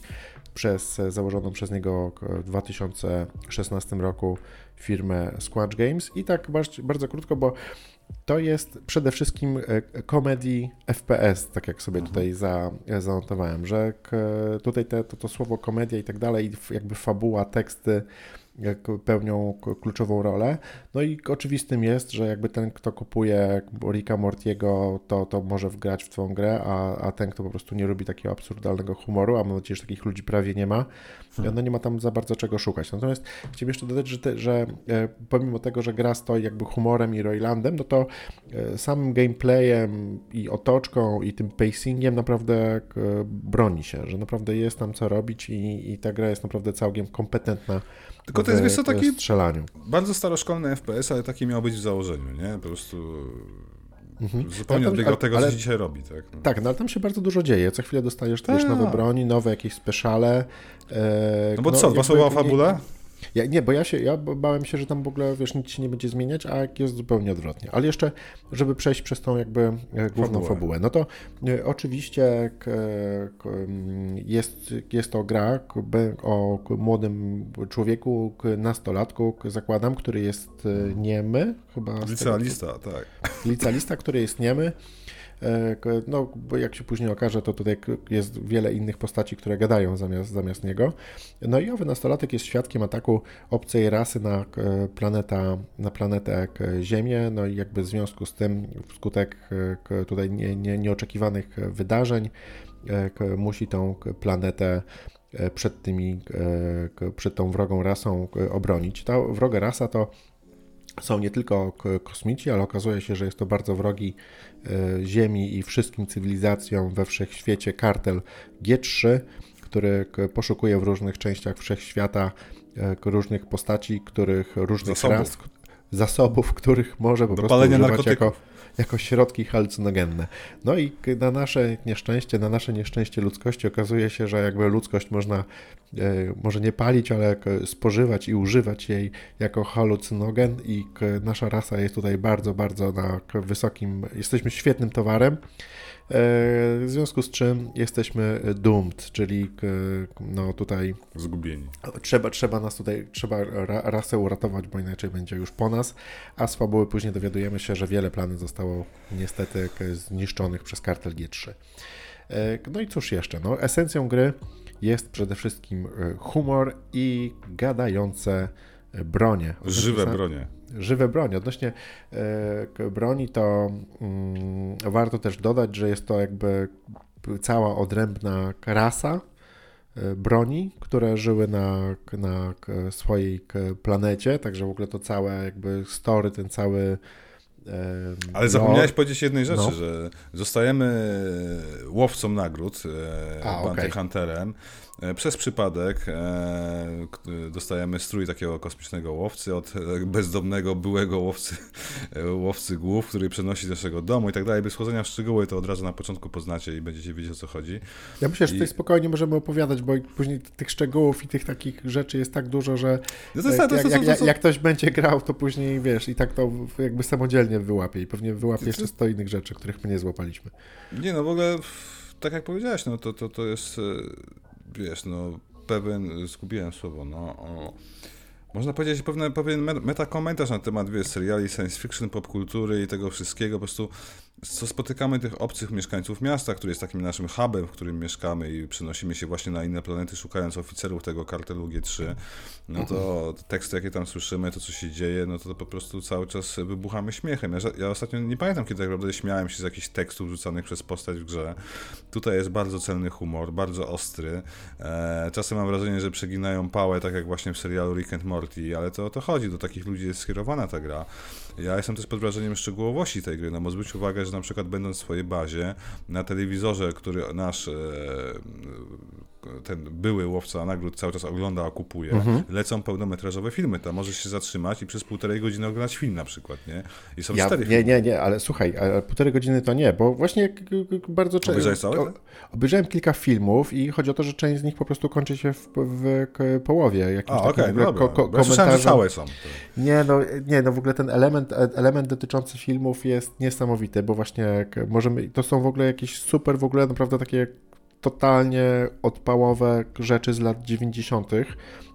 przez założoną przez niego w 2016 roku firmę Squatch Games. I tak bardzo, bardzo krótko, bo to jest przede wszystkim komedii e, FPS, tak jak sobie mhm. tutaj za, zanotowałem, że tutaj te, to, to słowo komedia i tak dalej, jakby fabuła, teksty pełnią kluczową rolę. No i oczywistym jest, że jakby ten, kto kupuje Ricka Mortiego, to, to może wgrać w tą grę, a, a ten, kto po prostu nie lubi takiego absurdalnego humoru, a mam nadzieję, że takich ludzi prawie nie ma, hmm. no nie ma tam za bardzo czego szukać. Natomiast chciałem jeszcze dodać, że, te, że e, pomimo tego, że gra stoi jakby humorem i Roylandem, no to e, samym gameplayem i otoczką i tym pacingiem naprawdę e, broni się, że naprawdę jest tam co robić i, i ta gra jest naprawdę całkiem kompetentna tylko to jest, wiesz co, taki strzelaniu. bardzo staroszkolny FPS, ale taki miał być w założeniu, nie? Po prostu mhm. zupełnie od tego, tego, co dzisiaj robi, tak? No. Tak, no ale tam się bardzo dużo dzieje. Co chwilę dostajesz też nowe tak. broni, nowe jakieś speciale. E, no bo no, co, dwa słowa o fabule? Ja, nie, bo ja się, ja bałem się, że tam w ogóle, wiesz, nic się nie będzie zmieniać, a jest zupełnie odwrotnie. Ale jeszcze, żeby przejść przez tą jakby e, główną fabułę, fabułę no to e, oczywiście k, k, jest, jest to gra k, o młodym człowieku, nastolatku, zakładam, który jest e, niemy, chyba. Licealista, tak. Licealista, który jest niemy E, no, bo jak się później okaże, to tutaj jest wiele innych postaci, które gadają zamiast, zamiast niego. No i owy nastolatek jest świadkiem ataku obcej rasy na, e, planeta, na planetę Ziemię, no i jakby w związku z tym, wskutek e, tutaj nie, nie, nieoczekiwanych wydarzeń, musi tą planetę przed, tymi, przed tą wrogą rasą obronić. Ta wroga rasa to są nie tylko kosmici, ale okazuje się, że jest to bardzo wrogi e, Ziemi i wszystkim cywilizacjom we wszechświecie kartel G3, który poszukuje w różnych częściach wszechświata e, różnych postaci, których różnych zasobów. ras, zasobów, których może po Do prostu używać jako jako środki halucynogenne. No i na nasze nieszczęście, na nasze nieszczęście ludzkości okazuje się, że jakby ludzkość można e, może nie palić, ale spożywać i używać jej jako halucynogen i nasza rasa jest tutaj bardzo, bardzo na wysokim, jesteśmy świetnym towarem w związku z czym jesteśmy doomed, czyli no tutaj... Zgubieni. Trzeba, trzeba nas tutaj, trzeba rasę uratować, bo inaczej będzie już po nas, a z fabuły później dowiadujemy się, że wiele planów zostało niestety zniszczonych przez kartel G3. No i cóż jeszcze, no esencją gry jest przede wszystkim humor i gadające bronie. Żywe bronie. Żywe bronie. Odnośnie e, broni, to mm, warto też dodać, że jest to jakby cała odrębna rasa e, broni, które żyły na, na swojej planecie, także w ogóle to całe jakby story, ten cały ale zapomniałeś no, powiedzieć jednej rzeczy, no. że zostajemy łowcą nagród, e, A, Bounty okay. Hunterem, E, przez przypadek e, dostajemy strój takiego kosmicznego łowcy od e, bezdomnego byłego łowcy, łowcy głów, który przenosi do naszego domu i tak dalej. Bez wchodzenia w szczegóły to od razu na początku poznacie i będziecie wiedzieć o co chodzi. Ja myślę, że I... tutaj spokojnie możemy opowiadać, bo później tych szczegółów i tych takich rzeczy jest tak dużo, że no to jest, jak, to, to, to, jak, jak, ktoś będzie grał, to później wiesz i tak to jakby samodzielnie wyłapie i pewnie wyłapie jeszcze 100 innych rzeczy, których my nie złapaliśmy. Nie no, w ogóle tak jak powiedziałeś, no to, to, to jest wiesz, no pewien, zgubiłem słowo, no, o, można powiedzieć pewne, pewien metakomentarz na temat, wiesz, seriali science fiction, popkultury i tego wszystkiego, po prostu co spotykamy tych obcych mieszkańców miasta, który jest takim naszym hubem, w którym mieszkamy i przenosimy się właśnie na inne planety, szukając oficerów tego kartelu G3, no to teksty, jakie tam słyszymy, to co się dzieje, no to, po prostu cały czas wybuchamy śmiechem. Ja, ja ostatnio nie pamiętam, kiedy tak naprawdę śmiałem się z jakichś tekstów rzucanych przez postać w grze. Tutaj jest bardzo celny humor, bardzo ostry. E, czasem mam wrażenie, że przeginają pałę, tak jak właśnie w serialu Rick and Morty, ale to o to chodzi, do takich ludzi jest skierowana ta gra. Ja jestem też pod wrażeniem szczegółowości tej gry, no bo zwróć uwagę, że na przykład będąc w swojej bazie, na telewizorze, który nasz e, ten były łowca nagród cały czas ogląda, a kupuje, mhm. lecą pełnometrażowe filmy. Tam możesz się zatrzymać i przez półtorej godziny oglądać film na przykład, nie? I są ja, cztery Nie, nie, nie, ale słuchaj, ale półtorej godziny to nie, bo właśnie bardzo często... Obejrzałeś całe? Obejrzałem kilka filmów i chodzi o to, że część z nich po prostu kończy się w, w połowie. Jakimś a, okej, okay, dobra. Ko ko komentarzem. całe są. Nie, no, nie, no w ogóle ten element, element dotyczący filmów jest niesamowity, bo właśnie możemy, to są w ogóle jakieś super, w ogóle naprawdę takie totalnie odpałowe rzeczy z lat 90.,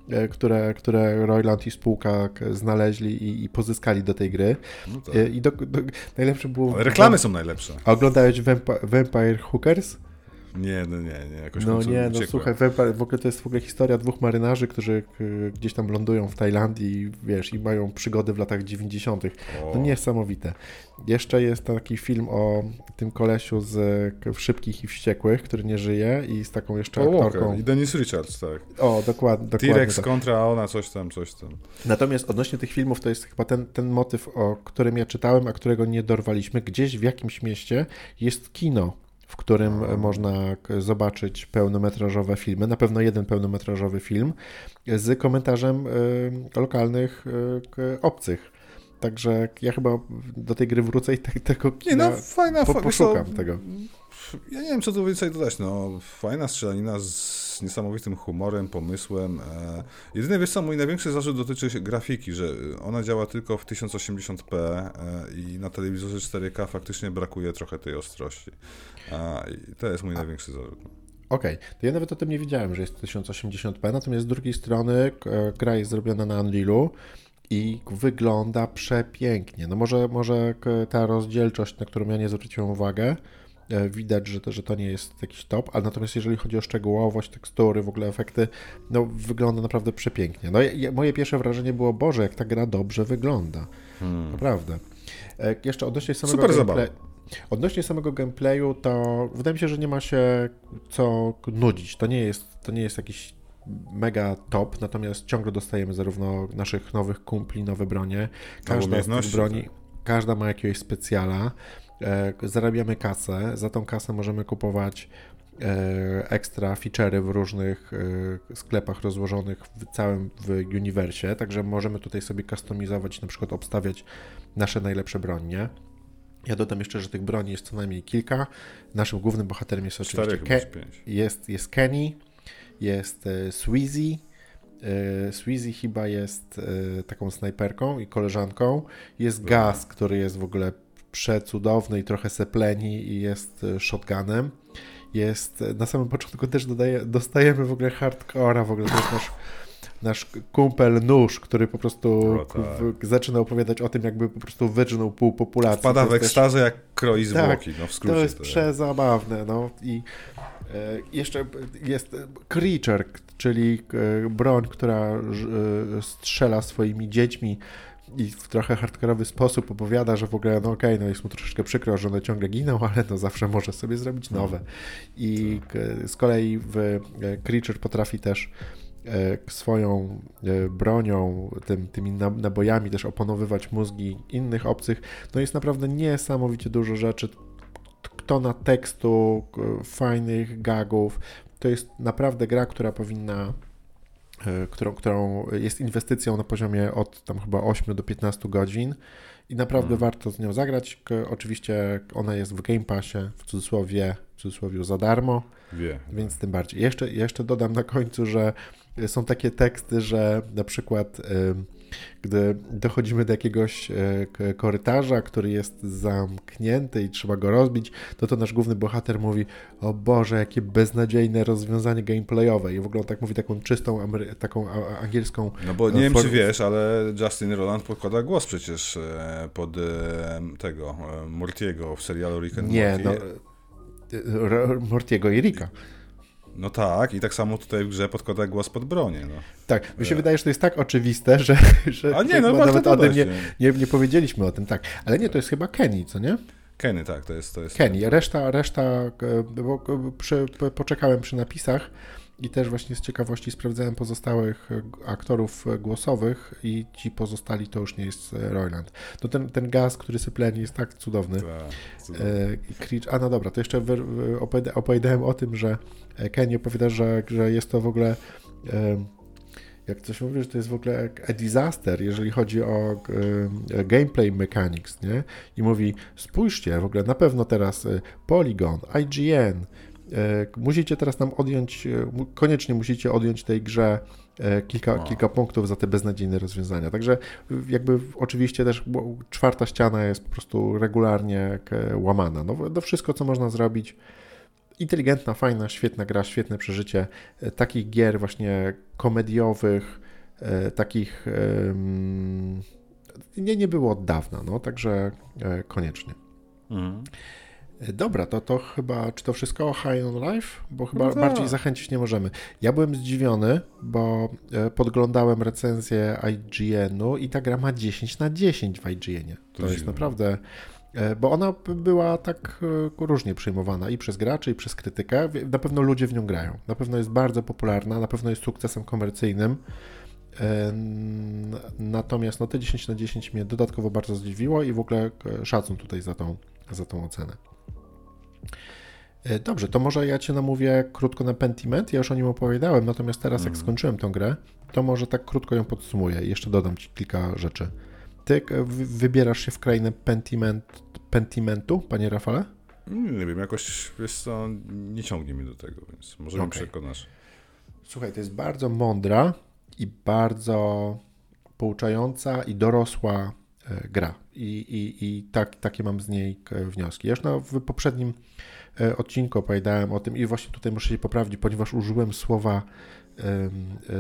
e, które, które Royland i spółka znaleźli i, i pozyskali do tej gry. No tak. E, I do, do, najlepsze było... Ale reklamy są najlepsze. Oglądałeś Vampire Hookers? Nie, no nie, nie, jakoś No nie, no słuchaj, w ogóle to jest w ogóle historia dwóch marynarzy, którzy gdzieś tam lądują w Tajlandii, wiesz, i mają przygody w latach 90. O. No niesamowite. Jeszcze jest taki film o tym kolesiu z Szybkich i Wściekłych, który nie żyje i z taką jeszcze o, aktorką. Walker. I Dennis Richards, tak. O, dokładnie. dokładnie T-Rex tak. kontra ona, coś tam, coś tam. Natomiast odnośnie tych filmów, to jest chyba ten, ten motyw, o którym ja czytałem, a którego nie dorwaliśmy. Gdzieś w jakimś mieście jest kino w którym można zobaczyć pełnometrażowe filmy, na pewno jeden pełnometrażowy film z komentarzem y, lokalnych y, obcych. Także ja chyba do tej gry wrócę i te, tego Nie, no, fajna, po, poszukam tego. Ja nie wiem, co tu więcej dodać. No, fajna strzelanina z niesamowitym humorem, pomysłem. E, jedyne, wiesz co, mój największy zarzut dotyczy grafiki, że ona działa tylko w 1080p e, i na telewizorze 4K faktycznie brakuje trochę tej ostrości. I to jest mój A. największy zarzut. Okej, okay. to ja nawet o tym nie wiedziałem, że jest 1080p, natomiast z drugiej strony gra jest zrobiona na Unrealu i wygląda przepięknie. No może, może ta rozdzielczość, na którą ja nie zwróciłem uwagę, e, widać, że to, że to nie jest jakiś top, ale natomiast jeżeli chodzi o szczegółowość, tekstury, w ogóle efekty, no wygląda naprawdę przepięknie. No moje pierwsze wrażenie było, Boże, jak ta gra dobrze wygląda. Hmm. Naprawdę. E, jeszcze odnośnie samego Super gameplay, Odnośnie samego gameplayu, to wydaje mi się, że nie ma się co nudzić. To nie jest, to nie jest jakiś mega top, natomiast ciągle dostajemy zarówno naszych nowych kumpli, nowe bronie. Każda z tych broni, tak. każda ma jakiegoś specjala. E, zarabiamy kasę, za tą kasę możemy kupować e, ekstra feature'y w różnych e, sklepach rozłożonych w całym w uniwersie, także możemy tutaj sobie customizować, na przykład obstawiać nasze najlepsze bronie. Ja dodam jeszcze, że tych broni jest co najmniej kilka. Naszym głównym bohaterem jest oczywiście Ke jest, jest Kenny, jest Sweezy. Sweezy chyba jest taką snajperką i koleżanką. Jest Gaz, który jest w ogóle przecudowny i trochę sepleni i jest shotgunem. Jest, na samym początku też dodaje, dostajemy w ogóle hardcora, w ogóle to jest nasz nasz kumpel Nóż, który po prostu tak. zaczyna opowiadać o tym, jakby po prostu wydrzynął pół populacji. Wpada w ekstazę, też... jak kroi zwłoki, tak, no w skrócie. To jest to przezabawne, no i e, jeszcze jest Creature, czyli e, broń, która e, strzela swoimi dziećmi i w trochę hardkorowy sposób opowiada, że w ogóle, no okej, okay, no jest mu troszeczkę przykro, że one ciągle giną, <laughs> ale no zawsze może sobie zrobić nowe. I z kolei w Creature potrafi też E, swoją e, bronią, tym, tymi nabojami też oponowywać mózgi innych obcych, no jest naprawdę niesamowicie dużo rzeczy. Tona tekstu, fajnych gagów. To jest naprawdę gra, która powinna e, którą, którą jest inwestycją na poziomie od tam chyba 8 do 15 godzin i naprawdę hmm. warto z nią zagrać. Oczywiście ona jest w Game Passie, w cudzysłowie, w cudzysłowie za darmo, Wie. więc tym bardziej. Jeszcze, jeszcze dodam na końcu, że są takie teksty, że na przykład gdy dochodzimy do jakiegoś e, korytarza, który jest zamknięty i trzeba go rozbić, to to nasz główny bohater mówi, o Boże, jakie beznadziejne rozwiązanie gameplayowe. I w ogóle on tak mówi taką czystą, taką angielską... No bo nie wiem, czy wiesz, ale Justin Roland podkłada głos przecież e, pod e, tego Mortiego w serialu Rick and Morty. Nie, no... Mortiego i Ricka. No tak, i tak samo tutaj w grze podkłada głos pod bronię. No. Tak, mi się wydaje, że to jest tak oczywiste, że, że A nie, no, nawet o tym nie, nie, nie, powiedzieliśmy o tym, tak. Ale nie, to jest chyba Kenny, co nie? Kenny, tak, to jest. To jest Kenny. Reszta, reszta bo przy, poczekałem przy napisach i też właśnie z ciekawości sprawdzałem pozostałych aktorów głosowych i ci pozostali to już nie jest Royland. To ten, ten gaz, który sypleni jest tak cudowny. Tak, cudowny. E, a no dobra, to jeszcze opowiadałem o tym, że Kenny opowiada, że, że jest to w ogóle e, jak coś mówi, że to jest w ogóle a disaster, jeżeli chodzi o e, gameplay mechanics, nie? I mówi, spójrzcie, w ogóle na pewno teraz Polygon, IGN, E, musicie teraz nam odjąć, e, koniecznie musicie odjąć tej grze e, kilka, kilka punktów za te beznadziejne rozwiązania. Także jakby oczywiście też czwarta ściana jest po prostu regularnie łamana. No, no wszystko, co można zrobić, inteligentna, fajna, świetna gra, świetne przeżycie. Takich gier właśnie komediowych, takich nie, nie było od dawna, no także koniecznie. Mhm. Dobra, to, to chyba, czy to wszystko o High on Life? Bo chyba no tak. bardziej zachęcić nie możemy. Ja byłem zdziwiony, bo e, podglądałem recenzję IGN-u i ta gra ma 10 na 10 w IGN-ie. To, to jest naprawdę, e, bo ona była tak e, różnie przyjmowana i przez graczy, i przez krytykę. Na pewno ludzie w nią grają. Na pewno jest bardzo popularna, na pewno jest sukcesem komercyjnym. Natomiast no, te 10 na 10 mnie dodatkowo bardzo zdziwiło i w ogóle szacun tutaj za tą, za tą ocenę. E, dobrze, to może ja Cię namówię krótko na Pentiment, ja już o nim opowiadałem, natomiast teraz jak mhm. skończyłem tę grę, to może tak krótko ją podsumuję i jeszcze dodam Ci kilka rzeczy. Ty wybierasz się w krainę Pentiment, Pentimentu, Panie Rafale? Nie wiem, jakoś, wiesz co, nie ciągnie mnie do tego, więc może okay. mi przekonasz. Słuchaj, to jest bardzo mądra i bardzo pouczająca i dorosła e, gra. I, i, i tak, takie mam z niej e, wnioski. Ja już na, w poprzednim E, odcinku opowiadałem o tym i właśnie tutaj muszę się poprawić, ponieważ użyłem słowa e,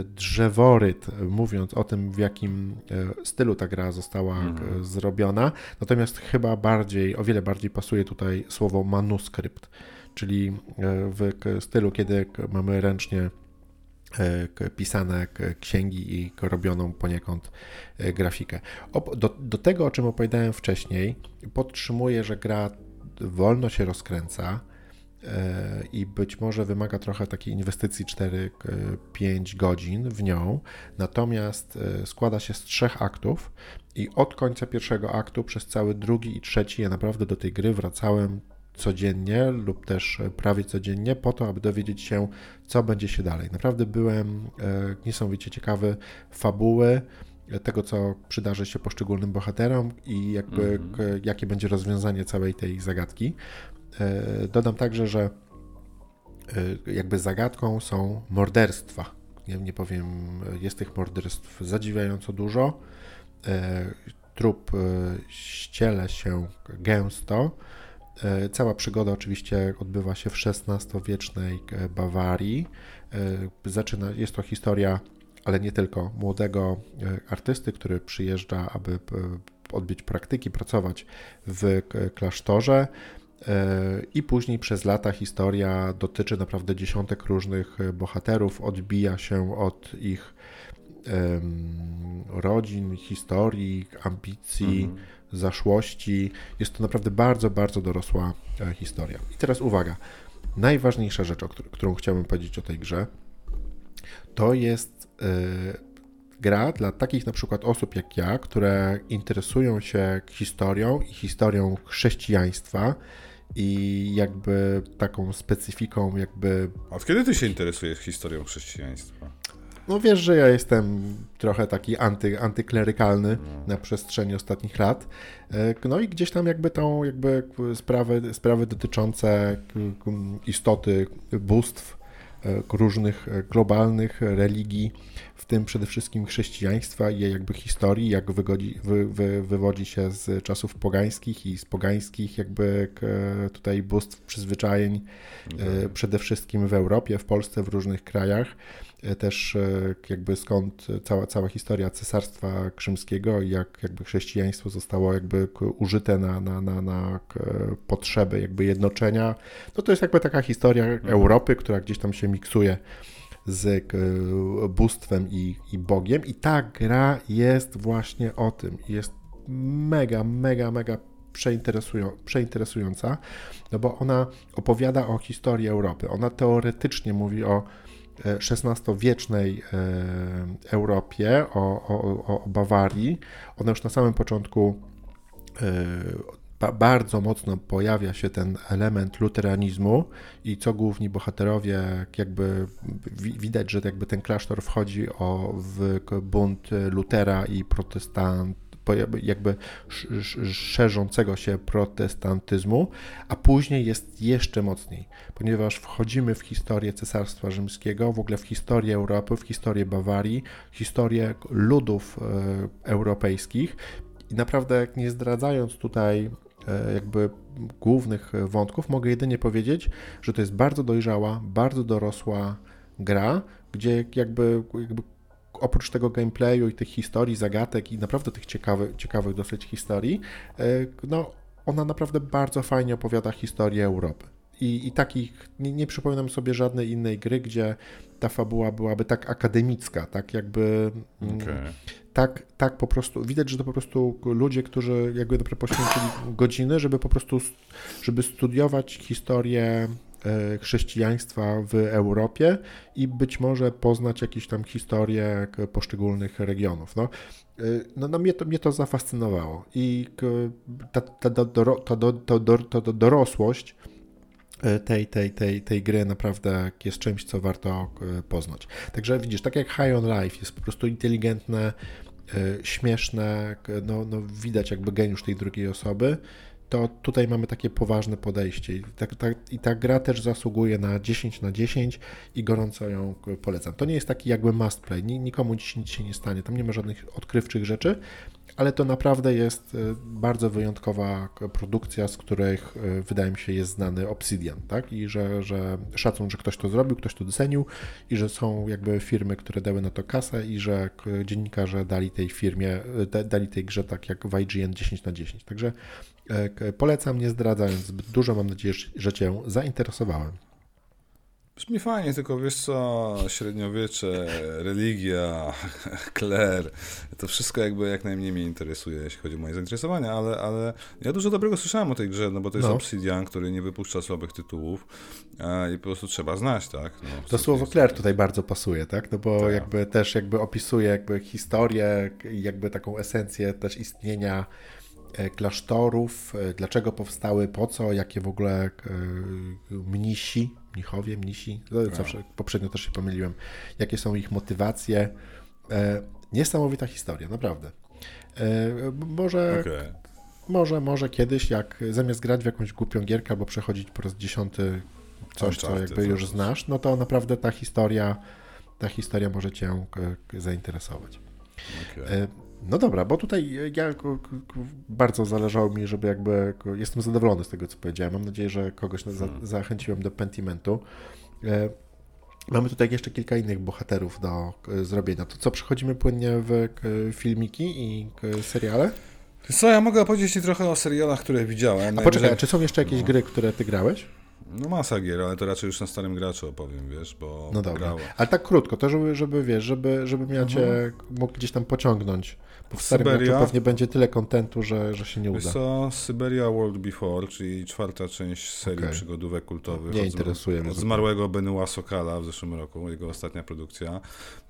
drzeworyt, mówiąc o tym, w jakim e, stylu ta gra została mhm. zrobiona. Natomiast chyba bardziej, o wiele bardziej pasuje tutaj słowo manuskrypt, czyli w stylu, kiedy mamy ręcznie pisane księgi i robioną poniekąd grafikę. Do, do tego, o czym opowiadałem wcześniej, podtrzymuję, że gra wolno się rozkręca, E, i być może wymaga trochę takiej inwestycji 4-5 godzin w nią, natomiast e, składa się z trzech aktów i od końca pierwszego aktu przez cały drugi i trzeci ja naprawdę do tej gry wracałem codziennie lub też prawie codziennie po to, aby dowiedzieć się, co będzie się dalej. Naprawdę byłem e, niesamowicie ciekawy fabuły, tego, co przydarzy się poszczególnym bohaterom i jakby, mm -hmm. jakie będzie rozwiązanie całej tej zagadki. E, dodam także, że e, jakby zagadką są morderstwa. Nie, nie powiem, jest tych morderstw zadziwiająco dużo. E, trup ściele się gęsto. Cała przygoda oczywiście odbywa się w XVI-wiecznej Bawarii. Zaczyna, jest to historia, ale nie tylko, młodego artysty, który przyjeżdża, aby odbyć praktyki, pracować w klasztorze. E, I później przez lata historia dotyczy naprawdę dziesiątek różnych bohaterów, odbija się od ich rodzin, historii, ambicji, mhm. Zaszłości. Jest to naprawdę bardzo, bardzo dorosła e, historia. I teraz uwaga. Najważniejsza rzecz, o którą chciałbym powiedzieć o tej grze, to jest e, gra dla takich na przykład osób jak ja, które interesują się historią i historią chrześcijaństwa i jakby taką specyfiką jakby... Od kiedy ty się interesujesz historią chrześcijaństwa? No wiesz, że ja jestem trochę taki anty, antyklerykalny na przestrzeni ostatnich lat. E, no i gdzieś tam jakby tą jakby sprawy, sprawy dotyczące istoty bóstw e, różnych e, globalnych religii w tym przede wszystkim chrześcijaństwa i jej jakby historii, jak wygodzi, wy, wy, wywodzi się z czasów pogańskich i z pogańskich jakby tutaj bóstw, przyzwyczajeń, okay. przede wszystkim w Europie, w Polsce, w różnych krajach. E, też e, jakby skąd cała, cała historia Cesarstwa Krzymskiego i jak jakby chrześcijaństwo zostało jakby użyte na, na, na, na potrzeby jakby jednoczenia. No to jest jakby taka historia mhm. Europy, która gdzieś tam się miksuje z bóstwem i, i Bogiem. I ta gra jest właśnie o tym. Jest mega, mega, mega przeinteresują, przeinteresująca, no bo ona opowiada o historii Europy. Ona teoretycznie mówi o XVI-wiecznej e, Europie, o, o, o Bawarii. Ona już na samym początku e, bardzo mocno pojawia się ten element luteranizmu i co główni bohaterowie, jakby widać, że jakby ten klasztor wchodzi o, w bunt Lutera i protestant, jakby szerzącego się protestantyzmu, a później jest jeszcze mocniej, ponieważ wchodzimy w historię Cesarstwa Rzymskiego, w ogóle w historię Europy, w historię Bawarii, historię ludów e, europejskich. I naprawdę nie zdradzając tutaj e, jakby głównych wątków, mogę jedynie powiedzieć, że to jest bardzo dojrzała, bardzo dorosła gra, gdzie jakby, jakby oprócz tego gameplayu i tych historii, zagadek i naprawdę tych ciekawych, ciekawych dosyć historii, e, no ona naprawdę bardzo fajnie opowiada historię Europy. I, i takich, nie, nie przypominam sobie żadnej innej gry, gdzie ta fabuła byłaby tak akademicka, tak jakby. Mm, okay. Tak, tak po prostu. Widać, że to po prostu ludzie, którzy jakby poświęcili godziny, żeby po prostu żeby studiować historię chrześcijaństwa w Europie i być może poznać jakieś tam historie poszczególnych regionów. No, e, no, no mnie, to, mnie to zafascynowało i ta, ta, ta, ta, ta, ta dorosłość e, tej, tej, tej, tej gry naprawdę jest czymś, co warto poznać. Także widzisz, tak jak High on Life jest po prostu inteligentne, śmieszne, no, no widać jakby geniusz tej drugiej osoby, to tutaj mamy takie poważne podejście. I ta, ta, I ta, gra też zasługuje na 10 na 10 i gorąco ją polecam. To nie jest taki jakby must play, nikomu dziś nic się nie stanie, tam nie ma żadnych odkrywczych rzeczy, ale to naprawdę jest e, bardzo wyjątkowa produkcja, z których e, wydaje mi się jest znany Obsidian, tak? I że, że szacun, że ktoś to zrobił, ktoś to docenił i że są jakby firmy, które dały na to kasę i że dziennikarze dali tej firmie, e, dali tej grze tak jak w IGN 10 na 10. Także polecam, nie zdradzając zbyt dużo, mam nadzieję, że Cię zainteresowałem. Brzmi fajnie, tylko wiesz co, średniowiecze, religia, kler, to wszystko jakby jak najmniej mnie interesuje, jeśli chodzi o moje zainteresowania, ale, ale ja dużo dobrego słyszałem o tej grze, no bo to jest no. Obsidian, który nie wypuszcza słabych tytułów i po prostu trzeba znać, tak? No, to słowo kler tutaj bardzo pasuje, tak? No bo tak. jakby też jakby opisuje jakby historię jakby taką esencję też istnienia e, klasztorów, e, dlaczego powstały, po co, jakie w ogóle e, mnisi mnichowie, mnisi, no, tak. zawsze poprzednio też się pomyliłem, jakie są ich motywacje. E, niesamowita historia, naprawdę. E, może, okay. może, może kiedyś, jak zamiast grać w jakąś głupią gierkę albo przechodzić po raz dziesiąty coś, co jakby już znasz, no to naprawdę ta historia, ta historia może Cię zainteresować. Okay. No dobra, bo tutaj ja bardzo zależało mi, żeby jakby jestem zadowolony z tego, co powiedziałem. Mam nadzieję, że kogoś za, hmm. zachęciłem do Pentimentu. E, mamy tutaj jeszcze kilka innych bohaterów do zrobienia. To co, przechodzimy płynnie w filmiki i seriale? Co, ja mogę opowiedzieć Ci trochę o serialach, które widziałem. A poczekaj, czy są jeszcze jakieś no. gry, które Ty grałeś? No masa gier, ale to raczej już na starym graczu opowiem, wiesz, bo No dobra, ale tak krótko, to żeby, żeby wiesz, żeby, żeby ja cię mhm. mógł gdzieś tam pociągnąć. Bo w starym Syberia, pewnie będzie tyle kontentu, że, że się nie uda. co, Syberia World Before, czyli czwarta część serii okay. przygodówek kultowych. Nie od, interesuje mnie. Od zmarłego Benoit Sokala w zeszłym roku, jego ostatnia produkcja.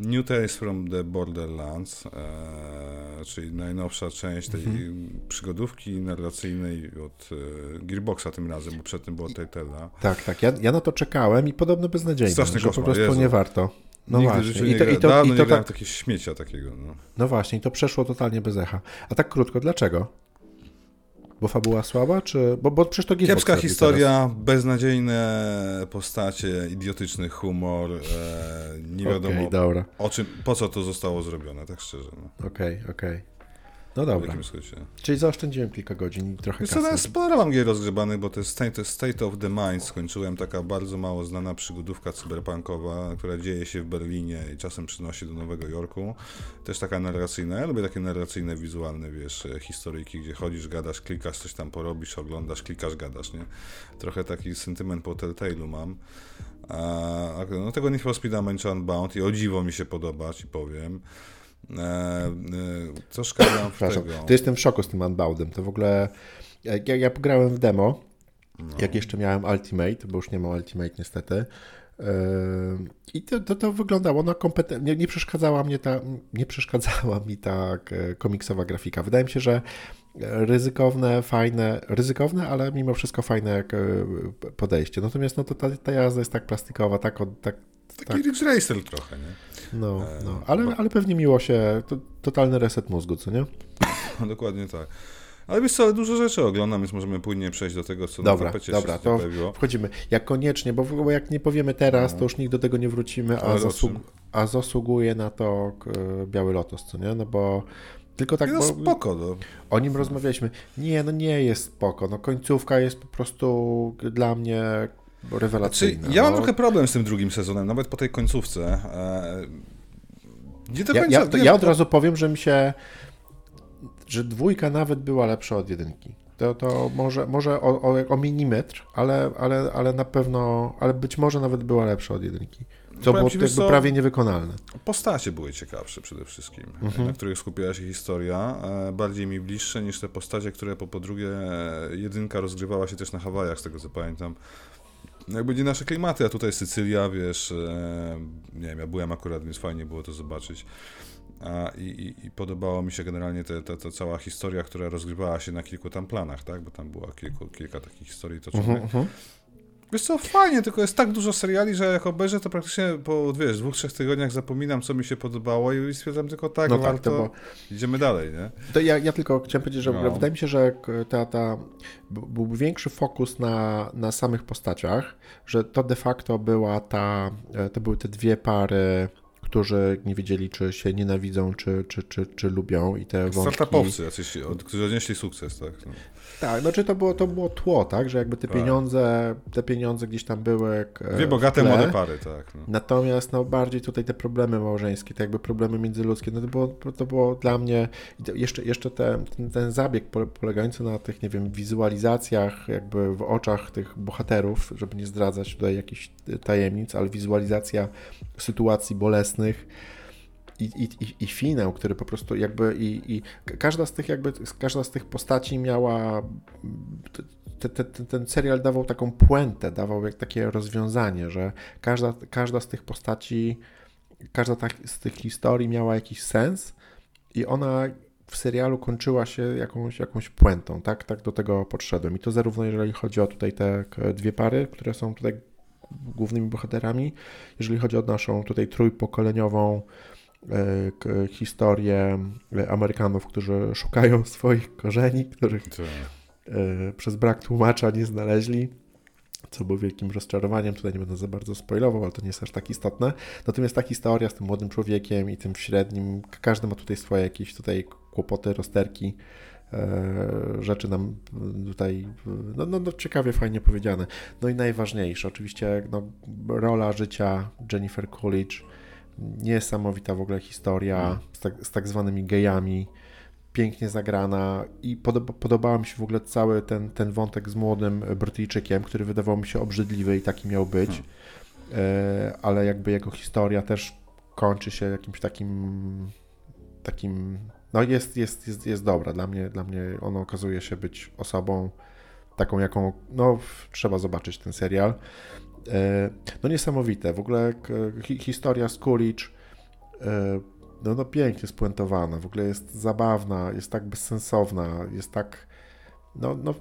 New Tales from the Borderlands, e, czyli najnowsza część tej mhm. przygodówki narracyjnej od e, Gearboxa tym razem, bo przedtem było Telltale'a. Tak, tak. Ja, ja na to czekałem i podobno beznadziejnie, Straszny że po prostu Jezu. nie warto. No Nigdy właśnie. I to, i to, Dawno i to, nie tak... takie śmiecia takiego. No. no właśnie, i to przeszło totalnie bez echa. A tak krótko, dlaczego? Bo fabuła słaba, czy... Bo, bo przecież to Gearbox Kiepska historia, teraz. beznadziejne postacie, idiotyczny humor, e, nie wiadomo okay, dobra. o czym, po co to zostało zrobione, tak szczerze. Okej, no. okej. Okay, okay. No dobra. Czyli zaoszczędziłem kilka godzin i trochę Wiesz kasy. sporo mam gier rozgrzebanych, bo to jest State, State of the Mind skończyłem, taka bardzo mało znana przygodówka cyberpunkowa, która dzieje się w Berlinie i czasem przynosi do Nowego Jorku. Też taka narracyjna. Ja lubię takie narracyjne, wizualne, wiesz, historyjki, gdzie chodzisz, gadasz, klikasz, coś tam porobisz, oglądasz, klikasz, gadasz, nie? Trochę taki sentyment po Telltale'u mam. A, no tego Need for Speed Unbound i o dziwo mi się podoba, ci powiem. E, e, co szkoda w tego. To jestem w szoku z tym Unboundem. To w ogóle... Ja, ja pograłem w demo, no. jak jeszcze miałem Ultimate, bo już nie ma Ultimate niestety. E, I to, to, to wyglądało na kompetentnie. Nie, nie, przeszkadzała mnie ta, nie przeszkadzała mi ta komiksowa grafika. Wydaje mi się, że ryzykowne, fajne, ryzykowne, ale mimo wszystko fajne podejście. Natomiast no to ta, ta jazda jest tak plastikowa, tak, tak Taki tak. Ridge Racer trochę, nie? No, no. Ale, ale pewnie miło się, to, totalny reset mózgu, co nie? No, <laughs> dokładnie tak. Ale wiesz co, dużo rzeczy oglądam, więc możemy płynnie przejść do tego, co dobra, na tapecie dobra, to pojawiło. wchodzimy. Jak koniecznie, bo jak nie powiemy teraz, no. to już nigdy do tego nie wrócimy, a, zasług, a zasługuje na to Biały Lotos, co nie? No bo tylko tak. No spoko, no. O nim rozmawialiśmy. Nie, no nie jest spoko. No końcówka jest po prostu dla mnie rewelacyjna. Znaczy, ja mam no. trochę problem z tym drugim sezonem, nawet po tej końcówce. E, nie do końca ja, ja, ja od razu powiem, że mi się, że dwójka nawet była lepsza od jedynki. To, to może, może o, o, o milimetr, ale, ale, ale na pewno, ale być może nawet była lepsza od jedynki. Co było jakby co, prawie niewykonalne. Postacie były ciekawsze przede wszystkim, mhm. na których skupiała się historia. E, bardziej mi bliższe niż te postacie, które po, po drugie jedynka rozgrywała się też na Hawajach, z tego co pamiętam jakby nie nasze klimaty, a tutaj Sycylia, wiesz, e, nie wiem, ja byłem akurat, więc fajnie było to zobaczyć. A, i, i, i, podobało mi się generalnie ta cała historia, która rozgrywała się na kilku tam planach, tak? Bo tam było kilku, kilka takich historii toczonych. Uh -huh. Wiesz co, fajnie, tylko jest tak dużo seriali, że jak obejrzę, to praktycznie po, wiesz, dwóch, trzech tygodniach zapominam, co mi się podobało i stwierdzam tylko tak, no warto, tak, bo... idziemy dalej, nie? To ja, ja tylko chciałem powiedzieć, że no. wydaje mi się, że ta, ta, byłby większy fokus na, na samych postaciach, że to de facto była ta, e, to były te dwie pary którzy nie wiedzieli, czy się nienawidzą, czy, czy, czy, czy lubią i te wątki... Startupowcy, jacyś, którzy odnieśli sukces, tak? No. Tak, znaczy to było, to było tło, tak, że jakby te tak. pieniądze, te pieniądze gdzieś tam były. E, Dwie bogate młode pary, tak. No. Natomiast no bardziej tutaj te problemy małżeńskie, te jakby problemy międzyludzkie, no to było, to było dla mnie jeszcze, jeszcze te, ten, ten zabieg polegający na tych, nie wiem, wizualizacjach jakby w oczach tych bohaterów, żeby nie zdradzać tutaj jakichś tajemnic, ale wizualizacja sytuacji bolesnych i, i, i finał, który po prostu jakby i, i każda z tych jakby, każda z tych postaci miała te, te, ten serial dawał taką puentę, dawał jak takie rozwiązanie, że każda, każda z tych postaci, każda tak, z tych historii miała jakiś sens i ona w serialu kończyła się jakąś, jakąś puentą, tak? Tak do tego podszedłem. I to zarówno jeżeli chodzi o tutaj te dwie pary, które są tutaj głównymi bohaterami, jeżeli chodzi o naszą tutaj trójpokoleniową E, historię Amerykanów, którzy szukają <laughs> swoich korzeni, których tak. e, przez brak tłumacza nie znaleźli. co było wielkim rozczarowaniem. Tutaj nie będę za bardzo spoilował, ale to nie jest aż tak istotne. Natomiast ta historia z tym młodym człowiekiem i tym średnim, każdy ma tutaj swoje jakieś tutaj kłopoty, rozterki, e, rzeczy nam tutaj no, no, no, ciekawie, fajnie powiedziane. No i najważniejsze, oczywiście no, rola życia Jennifer Coolidge, niesamowita w ogóle historia z tak, z tak zwanymi gejami, pięknie zagrana i podoba, podobał mi się w ogóle cały ten, ten wątek z młodym Brytyjczykiem, który wydawał mi się obrzydliwy i taki miał być, hmm. e, ale jakby jego historia też kończy się jakimś takim takim, no jest, jest, jest, jest dobra. Dla mnie, dla mnie ono okazuje się być osobą taką, jaką, no trzeba zobaczyć ten serial. E, no niesamowite, w ogóle historia z Coolidge e, no, no pięknie spuentowana, w ogóle jest zabawna, jest tak bezsensowna, jest tak, no, no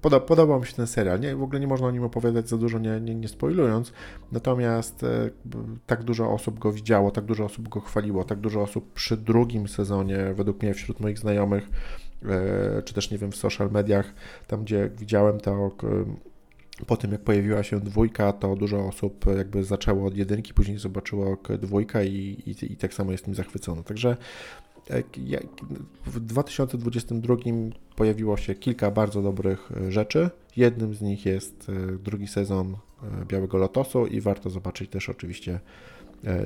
poda, podobał mi się ten serial. Nie, w ogóle nie można o nim opowiadać za dużo, nie, nie, nie spoilując. Natomiast e, tak dużo osób go widziało, tak dużo osób go chwaliło, tak dużo osób przy drugim sezonie, według mnie wśród moich znajomych, e, czy też nie wiem, w social mediach, tam gdzie widziałem to po tym jak pojawiła się dwójka, to dużo osób jakby zaczęło od jedynki, później zobaczyło dwójka i, i, i tak samo jest tym zachwycone. Także e, w 2022 pojawiło się kilka bardzo dobrych e, rzeczy. Jednym z nich jest e, drugi sezon Białego Lotosu i warto zobaczyć też oczywiście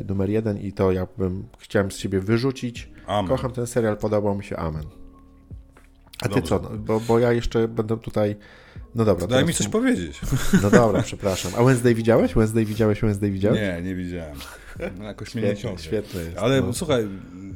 numer jeden i to ja bym chciałem z siebie wyrzucić. Amen. Kocham ten serial, podobał mi się Amen. A ty Dobrze. co? Bo, bo ja jeszcze będę tutaj no dobra. Daj mi coś powiedzieć. No dobra, <laughs> przepraszam. A Wednesday widziałeś? Wednesday widziałeś? Wednesday widziałeś? Nie, nie widziałem. No, jakoś mnie nie ciągnie. Świetny jest. Ale no. słuchaj,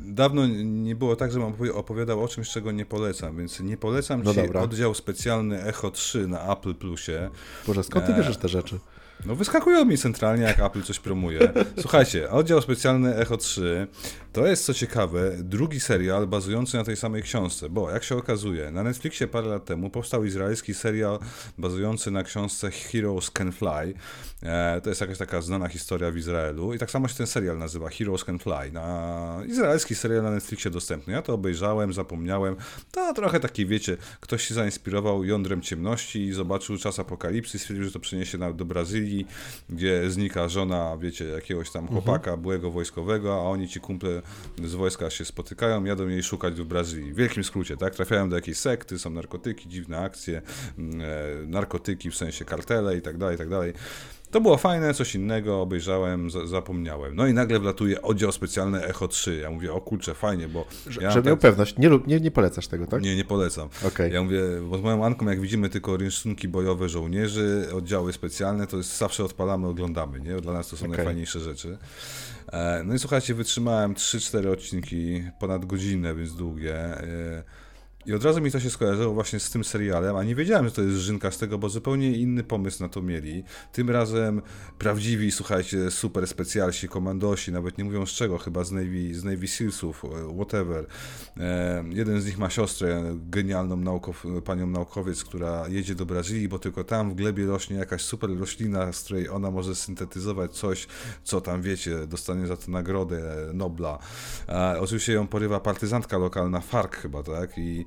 dawno nie było tak, żebym opowiadał o czymś, czego nie polecam, więc nie polecam no ci dobra. oddział specjalny Echo 3 na Apple Plusie. Boże, skąd ty e, bierzesz te rzeczy? No wyskakują mi centralnie, jak Apple coś promuje. Słuchajcie, oddział specjalny Echo 3 to jest co ciekawe drugi serial bazujący na tej samej książce, bo jak się okazuje, na Netflixie parę lat temu powstał izraelski serial bazujący na książce Heroes Can Fly. E, to jest jakaś taka znana historia w Izraelu i tak samo się ten serial nazywa Heroes Can Fly. Na izraelski serial na Netflixie dostępny. Ja to obejrzałem, zapomniałem. To trochę taki, wiecie, ktoś się zainspirował jądrem ciemności i zobaczył czas apokalipsy, stwierdził, że to przeniesie do Brazylii, gdzie znika żona, wiecie, jakiegoś tam mhm. chłopaka, mhm. byłego wojskowego, a oni ci kumple z wojska się spotykają, jadą jej szukać w Brazylii. W wielkim skrócie, tak? Trafiają do jakiejś sekty, są narkotyki, dziwne akcje, mm, e, narkotyki w sensie kartele i tak dalej, i tak dalej. To było fajne, coś innego, obejrzałem, zapomniałem. No i nagle wlatuje oddział specjalny Echo 3. Ja mówię, o kurczę, fajnie, bo... Ja Żeby miał tak... pewność, nie, nie, nie polecasz tego, tak? Nie, nie polecam. Okay. Ja mówię, bo z moją Anką, jak widzimy tylko rysunki bojowe żołnierzy, oddziały specjalne, to jest zawsze odpalamy, oglądamy, nie? Dla nas to są okay. najfajniejsze rzeczy. E, no i słuchajcie, wytrzymałem 3-4 odcinki, ponad godzinę, więc długie. I od razu mi to się skojarzyło właśnie z tym serialem, a nie wiedziałem, że to jest Żynka z tego, bo zupełnie inny pomysł na to mieli. Tym razem prawdziwi, słuchajcie, super specjalsi, komandosi, nawet nie mówią z czego, chyba z Navy, z Navy Sealsów, e, whatever. E, jeden z nich ma siostrę, genialną naukow, panią naukowiec, która jedzie do Brazylii, bo tylko tam w glebie rośnie jakaś super roślina, z której ona może syntetyzować coś, co tam, wiecie, dostanie za to nagrodę Nobla. E, oczywiście ją porywa partyzantka lokalna, FARC chyba, tak? I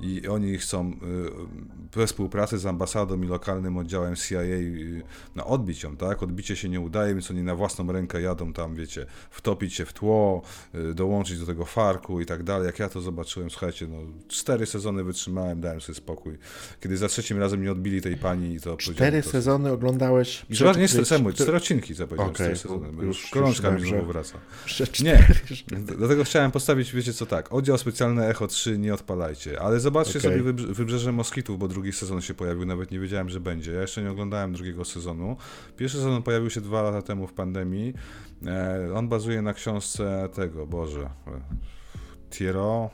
i oni chcą y, we współpracy z ambasadą i lokalnym oddziałem CIA y, no, odbić ją, tak? Odbicie się nie udaje, więc oni na własną rękę jadą tam, wiecie, wtopić się w tło, y, dołączyć do tego farku i tak dalej. Jak ja to zobaczyłem, słuchajcie, no cztery sezony wytrzymałem, dałem sobie spokój. Kiedy za trzecim razem nie odbili tej pani, to Cztery sezony oglądałeś? Przepraszam, nie cztery, cztery odcinki, co powiedziałem, okay. cztery sezony. Już, gorączka mi znowu wraca. Nie, dlatego chciałem postawić, wiecie co, tak, oddział specjalny Echo 3 nie odpalajcie, ale zobaczcie okay. sobie Wybrzeże Moskitów, bo drugi sezon się pojawił, nawet nie wiedziałem, że będzie. Ja jeszcze nie oglądałem drugiego sezonu. Pierwszy sezon pojawił się dwa lata temu w pandemii. E, on bazuje na książce tego, Boże, Thiero,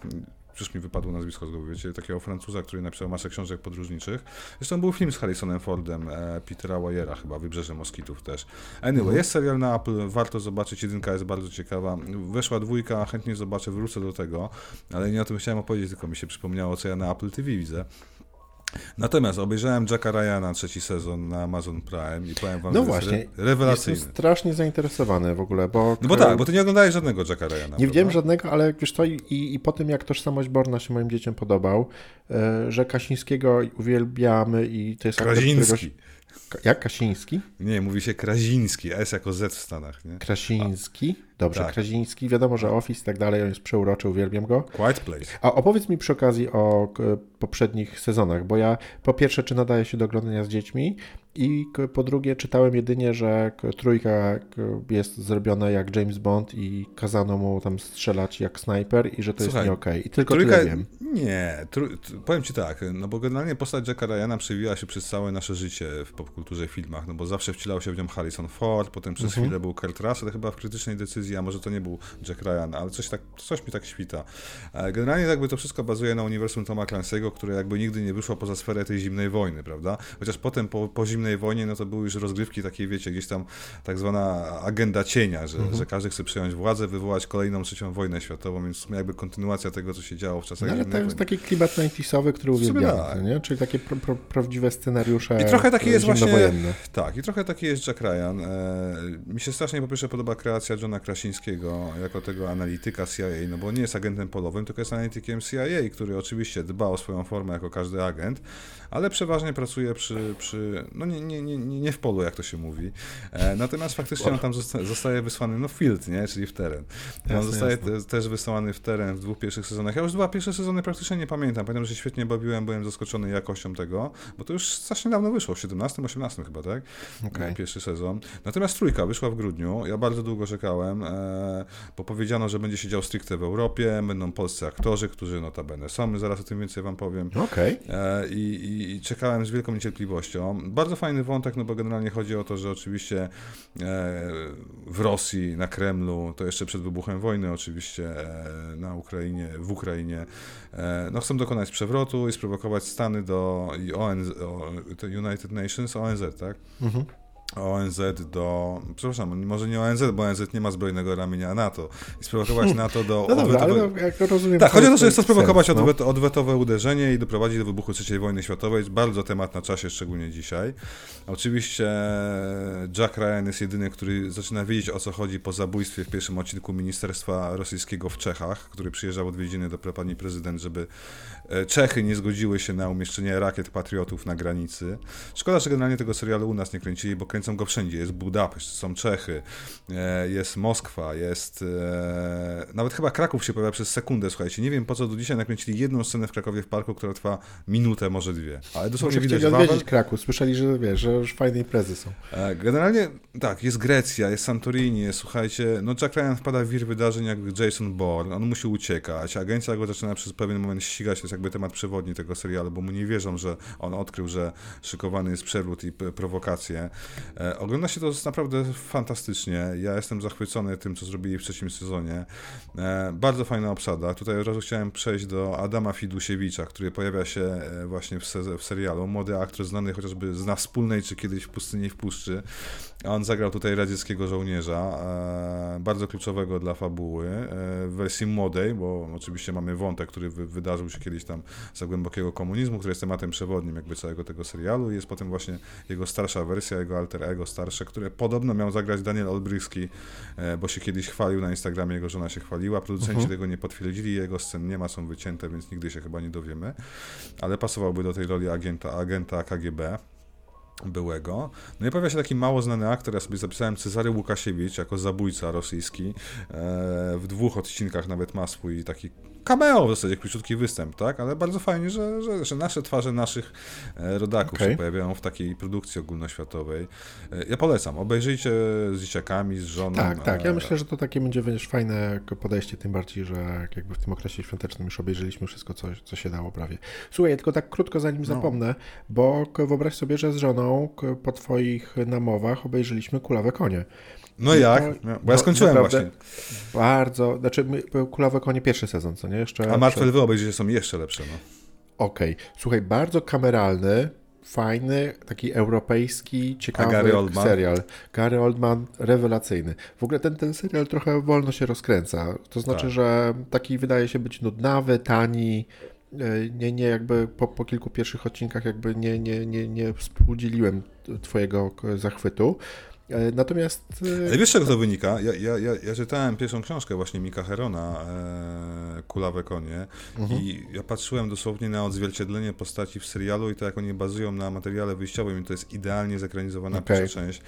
przecież mi wypadło nazwisko z głowy, wiecie, takiego Francuza, który napisał masę książek podróżniczych. Zresztą był film z Harrisonem Fordem, e, Petera Wyera chyba, Wybrzeże Moskitów też. Anyway, mhm. jest serial na Apple, warto zobaczyć, jedynka jest bardzo ciekawa. Weszła dwójka, chętnie zobaczę, wrócę do tego, ale nie o tym chciałem opowiedzieć, tylko mi się przypomniało, co ja na Apple TV widzę. Natomiast obejrzałem Jacka Ryana trzeci sezon na Amazon Prime i powiem wam, no że właśnie, jest rewelacyjny. Jestem strasznie zainteresowany w ogóle, bo... No bo tak, bo ty nie oglądałeś żadnego Jacka Ryana. Nie prawda? widziałem żadnego, ale wiesz co, i, i po tym jak Tożsamość Borna się moim dzieciom podobał, e, że Kasińskiego uwielbiamy i to jest Kaziński. Jak Kasiński? Nie, mówi się Kraziński, S jako Z w Stanach, nie? Krasiński? Dobrze, Tak. Kraziński, wiadomo, że Office i tak dalej, on jest przeuroczy, uwielbiam go. Quiet Place. A opowiedz mi przy okazji o poprzednich sezonach, bo ja po pierwsze, czy nadaje się do oglądania z dziećmi i po drugie czytałem jedynie, że trójka jest zrobiona jak James Bond i kazano mu tam strzelać jak snajper i że to Słuchaj, jest nie okej. I tylko Trójka, tyle wiem. nie, tru, powiem ci tak, no bo generalnie postać Jacka Ryana przewijała się przez całe nasze życie w popkulturze i filmach, no bo zawsze wcielał się w nią Harrison Ford, potem przez Mhm. chwilę był Kurt Russell, chyba w krytycznej decyzji, a może to nie był Jack Ryan, ale coś, tak, coś mi tak świta. E, Generalnie jakby to wszystko bazuje na uniwersum Toma Clancy'ego, które jakby nigdy nie wyszło poza sferę tej zimnej wojny, prawda? Chociaż potem po, po zimnej wojnie, no to były już rozgrywki takiej, wiecie, gdzieś tam tak zwana agenda cienia, że, Mhm. że każdy chce przejąć władzę, wywołać kolejną trzecią wojnę światową, więc jakby kontynuacja tego, co się działo w czasach No, ale to jest taki klimat 90sowy, który uwielbiamy, tak. nie? czyli takie pro, pro, prawdziwe scenariusze I trochę taki jest właśnie-. Tak, i trochę taki jest Jack Ryan. E, mi się strasznie po pierwsze podoba kreacja Johna Krasińskiego jako tego analityka CIA, no bo nie jest agentem polowym, tylko jest analitykiem CIA, który oczywiście dba o swoją formę jako każdy agent, ale przeważnie pracuje przy, przy no nie, nie, nie, nie w polu, jak to się mówi. E, natomiast faktycznie on tam zosta, zostaje wysłany, no field, nie, czyli w teren. I on Jasne, zostaje jasne. te, też wysłany w teren w dwóch pierwszych sezonach. Ja już dwa pierwsze sezony praktycznie nie pamiętam. Pamiętam, że się świetnie bawiłem, byłem zaskoczony jakością tego, bo to już strasznie dawno wyszło, w 17, 18 chyba, tak? Okej. Pierwszy sezon. Natomiast trójka wyszła w grudniu. Ja bardzo długo czekałem, e, bo powiedziano, że będzie się dział stricte w Europie, będą polscy aktorzy, którzy notabene są, zaraz o tym więcej wam powiem. Okej. E, I, i, I czekałem z wielką niecierpliwością. Bardzo fajny wątek, no bo generalnie chodzi o to, że oczywiście e, w Rosji, na Kremlu, to jeszcze przed wybuchem wojny oczywiście e, na Ukrainie, w Ukrainie, e, no chcą dokonać przewrotu i sprowokować Stany do i ONZ, United Nations, ONZ, tak? Mhm. ONZ do, przepraszam, może nie ONZ, bo ONZ nie ma zbrojnego ramienia NATO i sprowokować <laughs> NATO do No dobra, ale odwetowego- no, jak rozumiem... tak, chodzi o to, że jest chce sprowokować sens, no. odwet, odwetowe uderzenie i doprowadzić do wybuchu III wojny światowej. Bardzo temat na czasie, szczególnie dzisiaj. Oczywiście Jack Ryan jest jedyny, który zaczyna wiedzieć o co chodzi po zabójstwie w pierwszym odcinku Ministerstwa Rosyjskiego w Czechach, który przyjeżdżał odwiedziny do pani prezydent, żeby Czechy nie zgodziły się na umieszczenie rakiet patriotów na granicy. Szkoda, że generalnie tego serialu u nas nie kręcili, bo kręcą go wszędzie. Jest Budapeszt, są Czechy, e, jest Moskwa, jest e, nawet chyba Kraków się pojawia przez sekundę, słuchajcie. Nie wiem po co do dzisiaj nakręcili jedną scenę w Krakowie w parku, która trwa minutę, może dwie. Ale dosłownie Może widać Wawel, odwiedzić Kraków, słyszeli, że wiesz, że już fajne imprezy są. E, Generalnie tak, jest Grecja, jest Santorini, jest, słuchajcie, no Jack Ryan wpada w wir wydarzeń jak Jason Bourne, on musi uciekać, agencja go zaczyna przez pewien moment ścigać, to jest jakby temat przewodni tego serialu, bo mu nie wierzą, że on odkrył, że szykowany jest przewrót i prowokacje. E, Ogląda się to naprawdę fantastycznie, ja jestem zachwycony tym, co zrobili w trzecim sezonie. E, Bardzo fajna obsada, tutaj od razu chciałem przejść do Adama Fidusiewicza, który pojawia się e, właśnie w, se- w serialu, młody aktor znany chociażby z Na Wspólnej, czy kiedyś w Pustyni w Puszczy, on zagrał tutaj radzieckiego żołnierza, e, bardzo kluczowego dla fabuły, e, w wersji młodej, bo oczywiście mamy wątek, który wy, wydarzył się kiedyś tam za głębokiego komunizmu, który jest tematem przewodnim jakby całego tego serialu. Jest potem właśnie jego starsza wersja, jego alter ego starsze, które podobno miał zagrać Daniel Olbrychski, e, bo się kiedyś chwalił na Instagramie, jego żona się chwaliła. Producenci Mhm. tego nie potwierdzili, jego scen nie ma, są wycięte, więc nigdy się chyba nie dowiemy, ale pasowałby do tej roli agenta, agenta KGB byłego. No i pojawia się taki mało znany aktor, ja sobie zapisałem Cezary Łukasiewicz jako zabójca rosyjski. E, w dwóch odcinkach nawet ma swój taki cameo w zasadzie, króciutki występ, tak? Ale bardzo fajnie, że, że, że nasze twarze naszych e, rodaków Okej. się pojawiają w takiej produkcji ogólnoświatowej. E, ja polecam, obejrzyjcie z dzieciakami, z żoną. Tak, tak. Ja e, myślę, że to takie będzie wiesz, fajne podejście, tym bardziej, że jakby w tym okresie świątecznym już obejrzeliśmy wszystko, co, co się dało prawie. Słuchaj, tylko tak krótko zanim No. zapomnę, bo wyobraź sobie, że z żoną po twoich namowach obejrzeliśmy Kulawe Konie. No I jak? to- Bo ja no, skończyłem naprawdę właśnie. Bardzo, znaczy Kulawe Konie pierwszy sezon, co nie? Jeszcze A Martwe Lwy obejrzycie są jeszcze lepsze, no. Okej, słuchaj, bardzo kameralny, fajny, taki europejski, ciekawy Gary serial. Gary Oldman, rewelacyjny. W ogóle ten, ten serial trochę wolno się rozkręca. To znaczy, Tak. że taki wydaje się być nudnawy, tani. e, Nie, nie jakby po, po kilku pierwszych odcinkach jakby nie, nie, nie, nie współdzieliłem twojego zachwytu. E, Natomiast e, Ale wiesz, czego to wynika? Ja, ja, ja, ja czytałem pierwszą książkę właśnie Mika Herona, Kulawe Konie mhm. i ja patrzyłem dosłownie na odzwierciedlenie postaci w serialu i to jak oni bazują na materiale wyjściowym i to jest idealnie zekranizowana okay. pierwsza część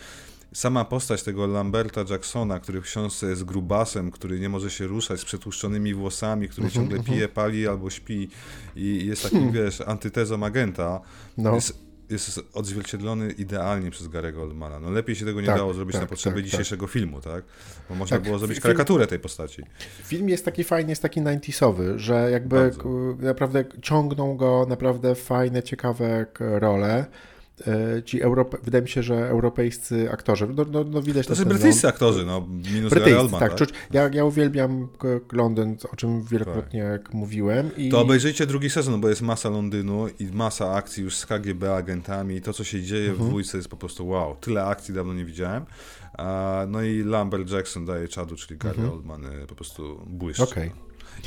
sama postać tego Lamberta Jacksona, który w książce jest grubasem, który nie może się ruszać z przetłuszczonymi włosami, który uh -huh, ciągle uh -huh. pije, pali albo śpi i jest takim, <laughs> wiesz, antytezą agenta, no. jest, jest odzwierciedlony idealnie przez Garego Oldmana. No lepiej się tego nie tak, dało zrobić tak, na potrzeby tak, dzisiejszego tak. filmu, tak? Bo można tak, było zrobić karykaturę tej postaci. Film jest taki fajny, jest taki 90sowy, że jakby Bardzo. naprawdę ciągną go naprawdę fajne, ciekawe role. E, ci Europe... wydaje mi się, że europejscy aktorzy, no, no, no widać to. To są brytyjscy aktorzy, no, minus brytyjscy, tak, tak? Ja, ja uwielbiam Londyn, o czym wielokrotnie tak. mówiłem. I... To obejrzyjcie drugi sezon, bo jest masa Londynu i masa akcji już z KGB agentami i to, co się dzieje mhm. w dwójce jest po prostu wow. Tyle akcji dawno nie widziałem. No i Lambert Jackson daje czadu, czyli Gary mhm. Oldman y, po prostu błyszczy. Okay.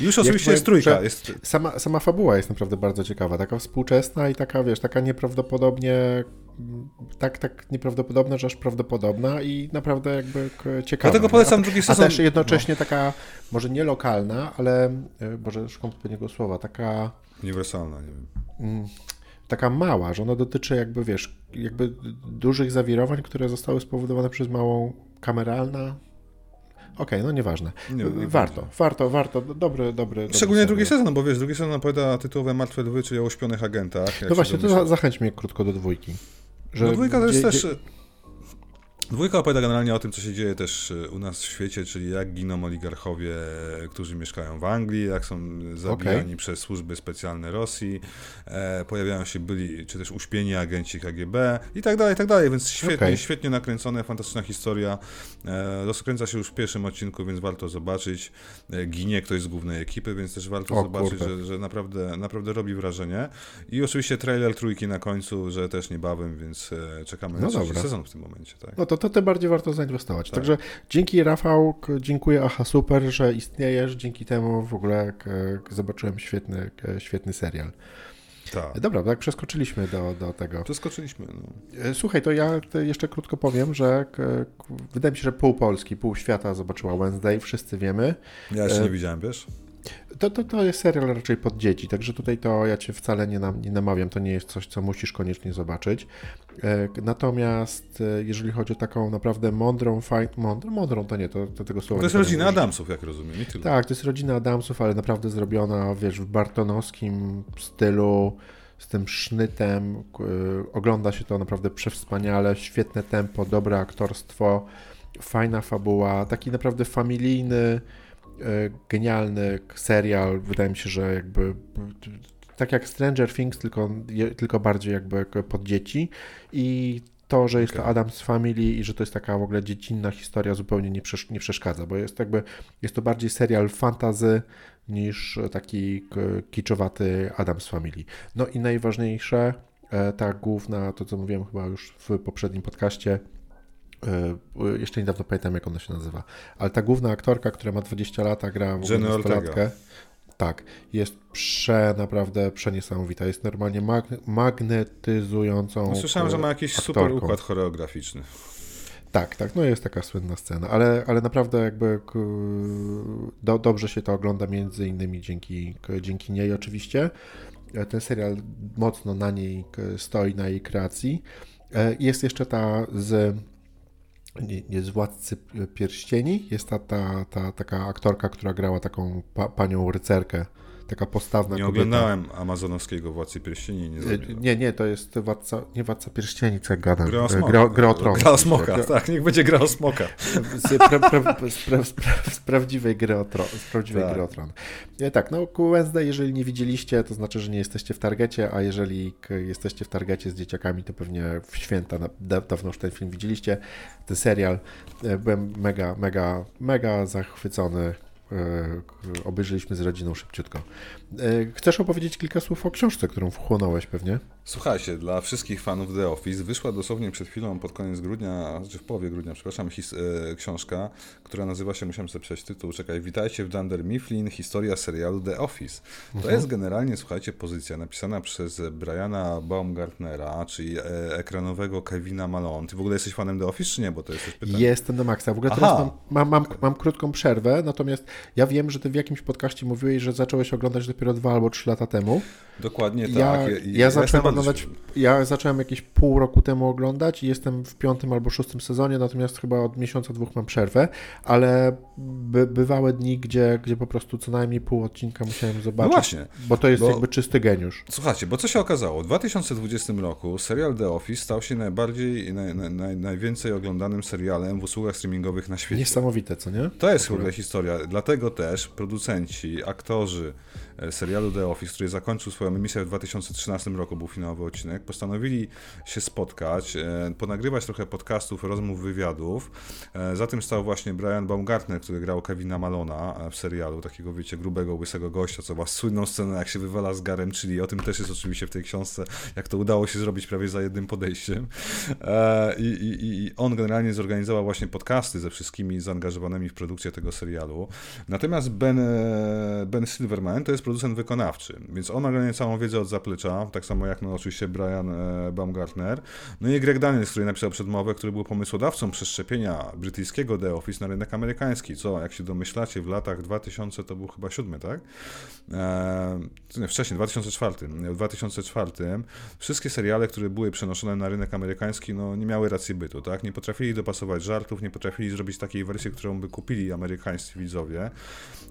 Już oczywiście jest trójka. Jest... Sama, sama fabuła jest naprawdę bardzo ciekawa, taka współczesna i taka, wiesz, taka nieprawdopodobnie tak, tak nieprawdopodobna, że aż prawdopodobna i naprawdę jakby ciekawa. Dlatego polecam drugi sezon. A też jednocześnie no. taka, może nie lokalna, ale, e, może szukam odpowiedniego słowa, taka... Uniwersalna, nie wiem. Mm, taka mała, że ona dotyczy jakby, wiesz, jakby dużych zawirowań, które zostały spowodowane przez małą kameralna, okay, no nieważne. Nie, nie warto, nie. warto, warto, dobry, dobry. Szczególnie dobry drugi sezon, bo wiesz, drugi sezon opowiada tytułowe Martwe Dwy, czyli o uśpionych agentach. No właśnie, to zachęć mnie krótko do dwójki. Że no dwójka to jest też... Dwójka opowiada generalnie o tym, co się dzieje też e, u nas w świecie, czyli jak giną oligarchowie, którzy mieszkają w Anglii, jak są zabijani okay. przez służby specjalne Rosji, e, pojawiają się byli, czy też uśpieni agenci KGB i tak dalej, i tak dalej, więc świetnie, okay. świetnie nakręcone, fantastyczna historia. E, rozkręca się już w pierwszym odcinku, więc warto zobaczyć. E, ginie ktoś z głównej ekipy, więc też warto o, zobaczyć, że, że, naprawdę, naprawdę robi wrażenie. I oczywiście trailer trójki na końcu, że też niebawem, więc e, czekamy no na trzeci sezon w tym momencie. Tak? No to, to tym bardziej warto zainwestować. Tak. Także dzięki Rafał, dziękuję Aha Super, że istniejesz. Dzięki temu w ogóle zobaczyłem świetny, świetny serial. Tak. Dobra, tak przeskoczyliśmy do, do tego. Przeskoczyliśmy. No. E, słuchaj, to ja jeszcze krótko powiem, że wydaje mi się, że pół Polski, pół świata zobaczyła Wednesday, wszyscy wiemy. Ja jeszcze nie widziałem, wiesz? To, to, to jest serial raczej pod dzieci, także tutaj to ja cię wcale nie, nam, nie namawiam, to nie jest coś, co musisz koniecznie zobaczyć. E, natomiast e, jeżeli chodzi o taką naprawdę mądrą, fajną, mądrą, mądrą to nie, to, to tego słowa To jest rodzina Adamsów, jak rozumiem, i tyle. Tak, to jest rodzina Adamsów, ale naprawdę zrobiona, wiesz, w bartonowskim stylu, z tym sznytem, ogląda się to naprawdę przewspaniale, świetne tempo, dobre aktorstwo, fajna fabuła, taki naprawdę familijny, E, genialny serial. Wydaje mi się, że jakby tak jak Stranger Things, tylko, tylko bardziej jakby pod dzieci. I to, że jest okay. to Adams Family i że to jest taka w ogóle dziecinna historia zupełnie nie, przesz nie przeszkadza, bo jest jakby, jest to bardziej serial fantazy niż taki kiczowaty Adams Family. No i najważniejsze, e, ta główna, to co mówiłem chyba już w poprzednim podcaście, E, jeszcze niedawno pamiętam, jak ona się nazywa. Ale ta główna aktorka, która ma 20 lat, a gra w nastolatkę. Tak, jest prze, naprawdę przeniesamowita. Jest normalnie mag magnetyzującą. No, słyszałem, że ma jakiś aktorką. super układ choreograficzny. Tak, tak, no jest taka słynna scena, ale, ale naprawdę jakby do, dobrze się to ogląda między innymi dzięki, dzięki niej oczywiście. E, ten serial mocno na niej stoi, na jej kreacji. E, jest jeszcze ta z nie, nie z Władcy Pierścieni, jest ta, ta, ta taka aktorka, która grała taką pa, panią rycerkę taka postawna Nie kobieta. oglądałem amazonowskiego Władcy Pierścieni. Nie, nie, nie, to jest Władca, nie Władca Pierścieni, co gadam. Gra o smoka. Gra, gra o tron. Gra o smoka, gra, tak, niech będzie gra o smoka. Z, pra, pra, pra, z prawdziwej gry o tron. Z prawdziwej tak. gry o tron. Nie, tak, no Wednesday, jeżeli nie widzieliście, to znaczy, że nie jesteście w targecie, a jeżeli jesteście w targecie z dzieciakami, to pewnie w święta dawno już ten film widzieliście, ten serial. E, byłem mega, mega, mega zachwycony E, obejrzeliśmy z rodziną szybciutko. E, chcesz opowiedzieć kilka słów o książce, którą wchłonąłeś pewnie? Słuchajcie, dla wszystkich fanów The Office wyszła dosłownie przed chwilą, pod koniec grudnia, czy w połowie grudnia, przepraszam, his, e, książka, która nazywa się, musiałem sobie przeczytać tytuł, czekaj, Witajcie w Dunder Mifflin, historia serialu The Office. To mhm. jest generalnie, słuchajcie, pozycja napisana przez Briana Baumgartnera, czyli e, ekranowego Kevina Malone. Ty w ogóle jesteś fanem The Office, czy nie? Bo to jest też pytanie. Jestem do maksa. W ogóle Aha. teraz mam, mam, mam, mam krótką przerwę, natomiast Ja wiem, że ty w jakimś podcaście mówiłeś, że zacząłeś oglądać dopiero dwa albo trzy lata temu. Dokładnie tak. Ja, ja, ja zacząłem oglądać, ja zacząłem jakieś pół roku temu oglądać i jestem w piątym albo szóstym sezonie, natomiast chyba od miesiąca, dwóch mam przerwę, ale by, bywały dni, gdzie, gdzie po prostu co najmniej pół odcinka musiałem zobaczyć. No właśnie. Bo to jest bo, jakby czysty geniusz. Słuchajcie, bo co się okazało? W 2020 roku serial The Office stał się najbardziej, naj, naj, najwięcej oglądanym serialem w usługach streamingowych na świecie. Niesamowite, co nie? To jest w ogóle historia. Dlatego też producenci, aktorzy, serialu The Office, który zakończył swoją emisję w 2013 roku, był finałowy odcinek, postanowili się spotkać, e, ponagrywać trochę podcastów, rozmów, wywiadów. E, za tym stał właśnie Brian Baumgartner, który grał Kevina Malona w serialu, takiego wiecie, grubego, łysego gościa, co ma słynną scenę, jak się wywala z garem, czyli o tym też jest oczywiście w tej książce, jak to udało się zrobić prawie za jednym podejściem. I, i, i on generalnie zorganizował właśnie podcasty ze wszystkimi zaangażowanymi w produkcję tego serialu. Natomiast Ben, ben Silverman to jest producent wykonawczy, więc on ma całą wiedzę od zaplecza, tak samo jak no, oczywiście Brian e, Baumgartner. No i Greg Daniels, który napisał przedmowę, który był pomysłodawcą przeszczepienia brytyjskiego The Office na rynek amerykański, co jak się domyślacie w latach 2000 to był chyba siódmy, tak? E, nie, wcześniej, 2004. W 2004 wszystkie seriale, które były przenoszone na rynek amerykański, no nie miały racji bytu, tak? Nie potrafili dopasować żartów, nie potrafili zrobić takiej wersji, którą by kupili amerykańscy widzowie.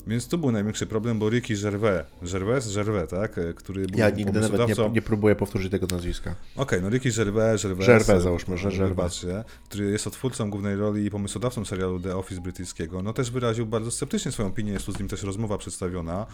Więc tu był największy problem, bo Ricky Gervais, Gervais, Gervais, tak? E, który był Ja nigdy nawet nie, nie próbuję powtórzyć tego nazwiska. Okej, okay, no Ricky Gervais, Gervais, Gervais załóżmy, że Gervais. który jest odtwórcą głównej roli i pomysłodawcą serialu The Office brytyjskiego, no też wyraził bardzo sceptycznie swoją opinię, jest tu z nim też rozmowa przedstawiona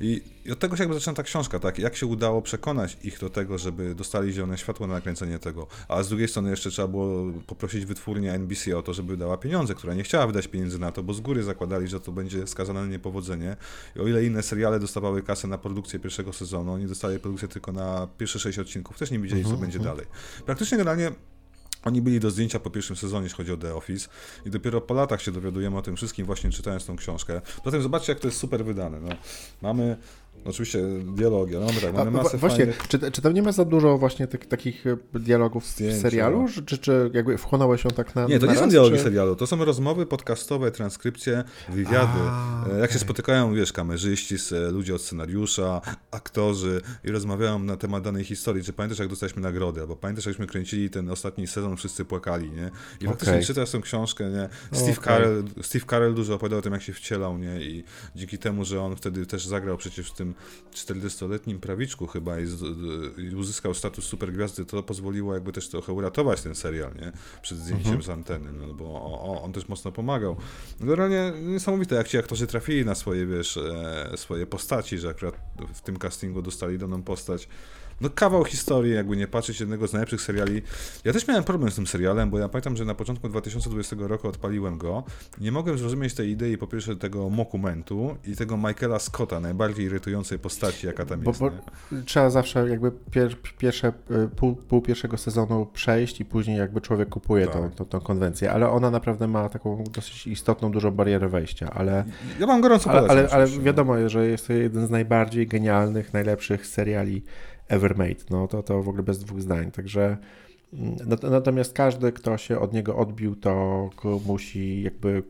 i, i od tego się jakby zaczyna ta książka, tak? Jak się udało przekonać ich do tego, żeby dostali zielone światło na nakręcenie tego, a z drugiej strony jeszcze trzeba było poprosić wytwórnię NBC o to, żeby dała pieniądze, która nie chciała wydać pieniędzy na to, bo z góry zakładali, że to będzie skazane na niepowodzenie i o ile inne seriale dostawały kasę na produkcję pierwszego sezonu, oni dostali produkcję tylko na pierwsze sześć odcinków, też nie widzieli, co mhm, będzie mhm. dalej. Praktycznie generalnie oni byli do zdjęcia po pierwszym sezonie, jeśli chodzi o The Office i dopiero po latach się dowiadujemy o tym wszystkim właśnie czytając tą książkę. Zatem zobaczcie, jak to jest super wydane. No, mamy Oczywiście dialogi, ale mamy tak, mamy masę Właśnie, fajnych... czy, czy tam nie ma za dużo właśnie tych, takich e, dialogów Zdjęcia. w serialu? Czy, czy jakby wchłonąłeś się tak na Nie, to na nie raz, są dialogi czy... serialu, to są rozmowy podcastowe, transkrypcje, wywiady. A, jak okay. się spotykają, wiesz, kamerzyści, ludzie od scenariusza, aktorzy i rozmawiają na temat danej historii. Czy pamiętasz, jak dostaliśmy nagrodę? Albo pamiętasz, jakśmy kręcili ten ostatni sezon, wszyscy płakali, nie? I faktycznie okay. czytasz tą książkę, nie? Steve, okay. Carell, Steve Carell dużo opowiadał o tym, jak się wcielał, nie? I dzięki temu, że on wtedy też zagrał przecież w tym 40-letnim prawiczku chyba i, z, i, uzyskał status supergwiazdy, to pozwoliło jakby też trochę uratować ten serial, nie? Przed zdjęciem mhm. z anteny, no bo o, on też mocno pomagał. Generalnie niesamowite, jak ci aktorzy trafili na swoje, wiesz, e, swoje postaci, że akurat w tym castingu dostali daną postać no kawał historii, jakby nie patrzeć, jednego z najlepszych seriali. Ja też miałem problem z tym serialem, bo ja pamiętam, że na początku 2020 roku odpaliłem go. Nie mogłem zrozumieć tej idei, po pierwsze tego mokumentu i tego Michaela Scotta, najbardziej irytującej postaci, jaka tam jest. Bo, trzeba zawsze jakby pier, pierwsze, y, pół, pół, pierwszego sezonu przejść i później jakby człowiek kupuje tak. tą, tą, tą, konwencję, ale ona naprawdę ma taką dosyć istotną, dużą barierę wejścia, ale... Ja mam gorąco ale, ale, ale wiadomo, że jest to jeden z najbardziej genialnych, najlepszych seriali ever made. No to, to w ogóle bez dwóch zdań. Także mm, natomiast każdy, kto się od niego odbił, to musi jakby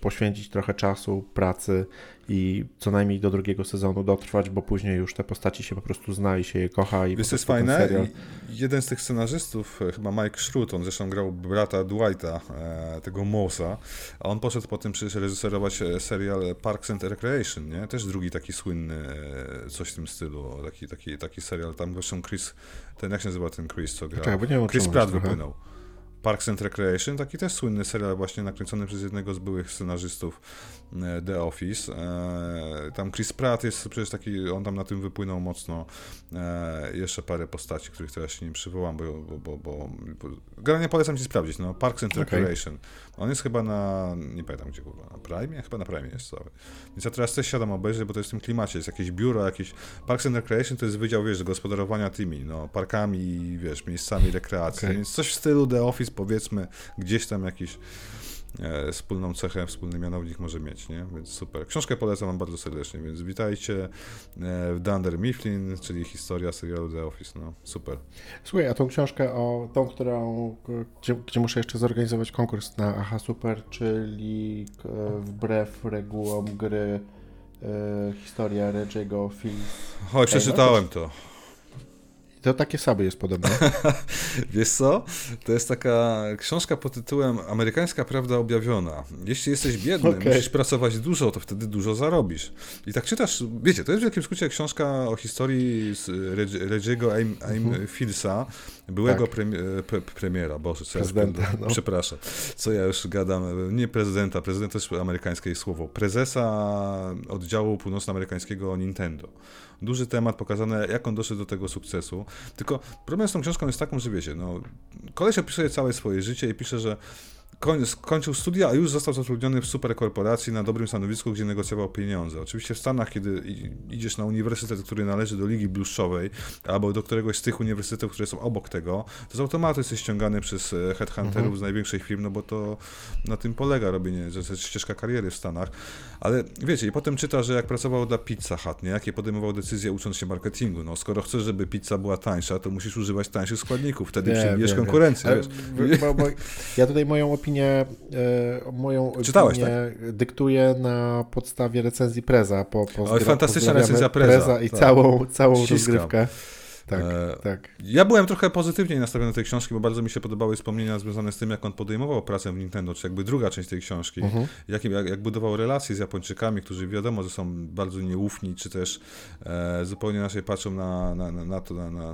poświęcić trochę czasu, pracy i co najmniej do drugiego sezonu dotrwać, bo później już te postaci się po prostu zna i się je kocha. I Wiesz, jest fajne? Serial... Jeden z tych scenarzystów, e, chyba Mike Schrute, on zresztą grał brata Dwighta, e, tego Mosa, a on poszedł potem przecież reżyserować e, serial Parks and Recreation, nie? Też drugi taki słynny, coś w tym stylu, taki, taki, taki serial, tam zresztą Chris, ten jak się nazywa ten Chris, co gra? Czekaj, bo nie Chris Pratt wypłynął. Parks and Recreation, taki też słynny serial właśnie nakręcony przez jednego z byłych scenarzystów The Office. E, tam Chris Pratt jest przecież taki, on tam na tym wypłynął mocno. E, jeszcze parę postaci, których teraz się nie przywołam, bo, bo, bo, bo, polecam ci sprawdzić, no Parks and Recreation. Okay. On jest chyba na, nie pamiętam gdzie kurwa, na Prime? Chyba na Prime jest cały. Więc ja teraz też siadam obejrzeć, bo to jest w tym klimacie, jest jakieś biuro, jakieś... Parks and Recreation to jest wydział, wiesz, gospodarowania tymi, no, parkami, wiesz, miejscami rekreacji, okay. więc coś w stylu The Office powiedzmy, gdzieś tam jakiś e, wspólną cechę, wspólny mianownik może mieć, nie? Więc super. Książkę polecam wam bardzo serdecznie, więc witajcie e, w Dunder Mifflin, czyli historia serialu The Office, no super. Słuchaj, a tą książkę o tą, którą, gdzie, gdzie muszę jeszcze zorganizować konkurs na Aha Super, czyli e, wbrew regułom gry e, historia Reggie'ego Fils. Oj, przeczytałem to. To takie same jest podobne. <laughs> Wiesz co? To jest taka książka pod tytułem Amerykańska Prawda Objawiona. Jeśli jesteś biedny, okay. musisz pracować dużo, to wtedy dużo zarobisz. I tak czytasz, wiecie, to jest w wielkim skrócie książka o historii Reggie'ego Aim, Aim mhm. Fillsa, byłego tak. premi pre premiera, boże, co prezydenta, ja no. przepraszam, co ja już gadam, nie prezydenta, prezydent to jest amerykańskie słowo, prezesa oddziału północnoamerykańskiego Nintendo duży temat, pokazane jak on doszedł do tego sukcesu. Tylko problem z tą książką jest taką, że wiecie, no, koleś opisuje całe swoje życie i pisze, że skończył studia, a już został zatrudniony w superkorporacji na dobrym stanowisku, gdzie negocjował pieniądze. Oczywiście w Stanach, kiedy idziesz na uniwersytet, który należy do Ligi Bluszczowej, albo do któregoś z tych uniwersytetów, które są obok tego, to z automatu jesteś ściągany przez e, headhunterów mhm. z największych firm, no bo to na tym polega robienie, że to jest ścieżka kariery w Stanach. Ale wiecie, i potem czyta, że jak pracował dla Pizza Hut, nie? jakie podejmował decyzje ucząc się marketingu. No skoro chcesz, żeby pizza była tańsza, to musisz używać tańszych składników, wtedy przybijesz konkurencję. Bo, bo ja tutaj moją opinię opinię, e, moją Czytałeś, opinię tak? dyktuję na podstawie recenzji Preza. Po, po Oj, fantastyczna recenzja Preza. Preza I tak. całą, całą rozgrywkę. Tak, e, tak. Ja byłem trochę pozytywniej nastawiony do tej książki, bo bardzo mi się podobały wspomnienia związane z tym, jak on podejmował pracę w Nintendo, czy jakby druga część tej książki, uh-huh. jak, jak, jak, budował relacje z Japończykami, którzy wiadomo, że są bardzo nieufni, czy też e, zupełnie inaczej patrzą na, na, na, na to, na,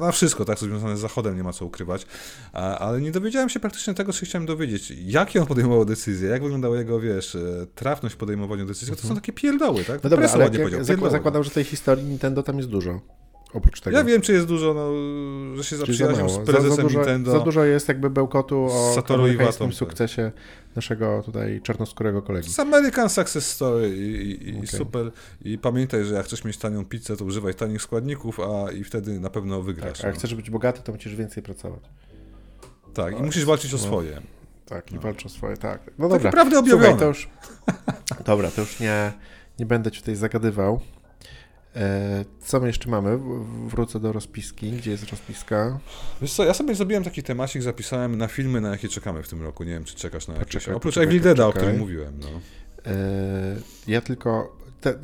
na, wszystko, tak, co związane z Zachodem, nie ma co ukrywać. A, ale nie dowiedziałem się praktycznie tego, co chciałem dowiedzieć. Jakie on podejmował decyzje, jak wyglądała jego, wiesz, e, trafność w podejmowaniu decyzji, to są mhm. takie pierdoły, tak? No dobra, ale jak, zakładam, że tej historii Nintendo tam jest dużo. Oprócz tego. Ja wiem, czy jest dużo, no, że się zaprzyjaźnił z prezesem za, za dużo, Nintendo. Za dużo jest jakby bełkotu o Satoru tak. sukcesie naszego tutaj czarnoskórego kolegi. Z American Success Story i, i, okay. super. I pamiętaj, że jak chcesz mieć tanią pizzę, to używaj tanich składników, a i wtedy na pewno wygrasz. Tak, a jak no. chcesz być bogaty, to musisz więcej pracować. Tak, i musisz walczyć o no. swoje. Tak, i no. walczyć o swoje, tak. No dobra. Prawdę objawione. to już... <laughs> Dobra, to już nie, nie będę ci tutaj zagadywał. E, co my jeszcze mamy? Wrócę do rozpiski. Gdzie jest rozpiska? Wiesz co, ja sobie zrobiłem taki temacik, zapisałem na filmy, na jakie czekamy w tym roku. Nie wiem, czy czekasz na jakieś. Oprócz Evil Deada, o którym mówiłem. No. E, ja tylko te,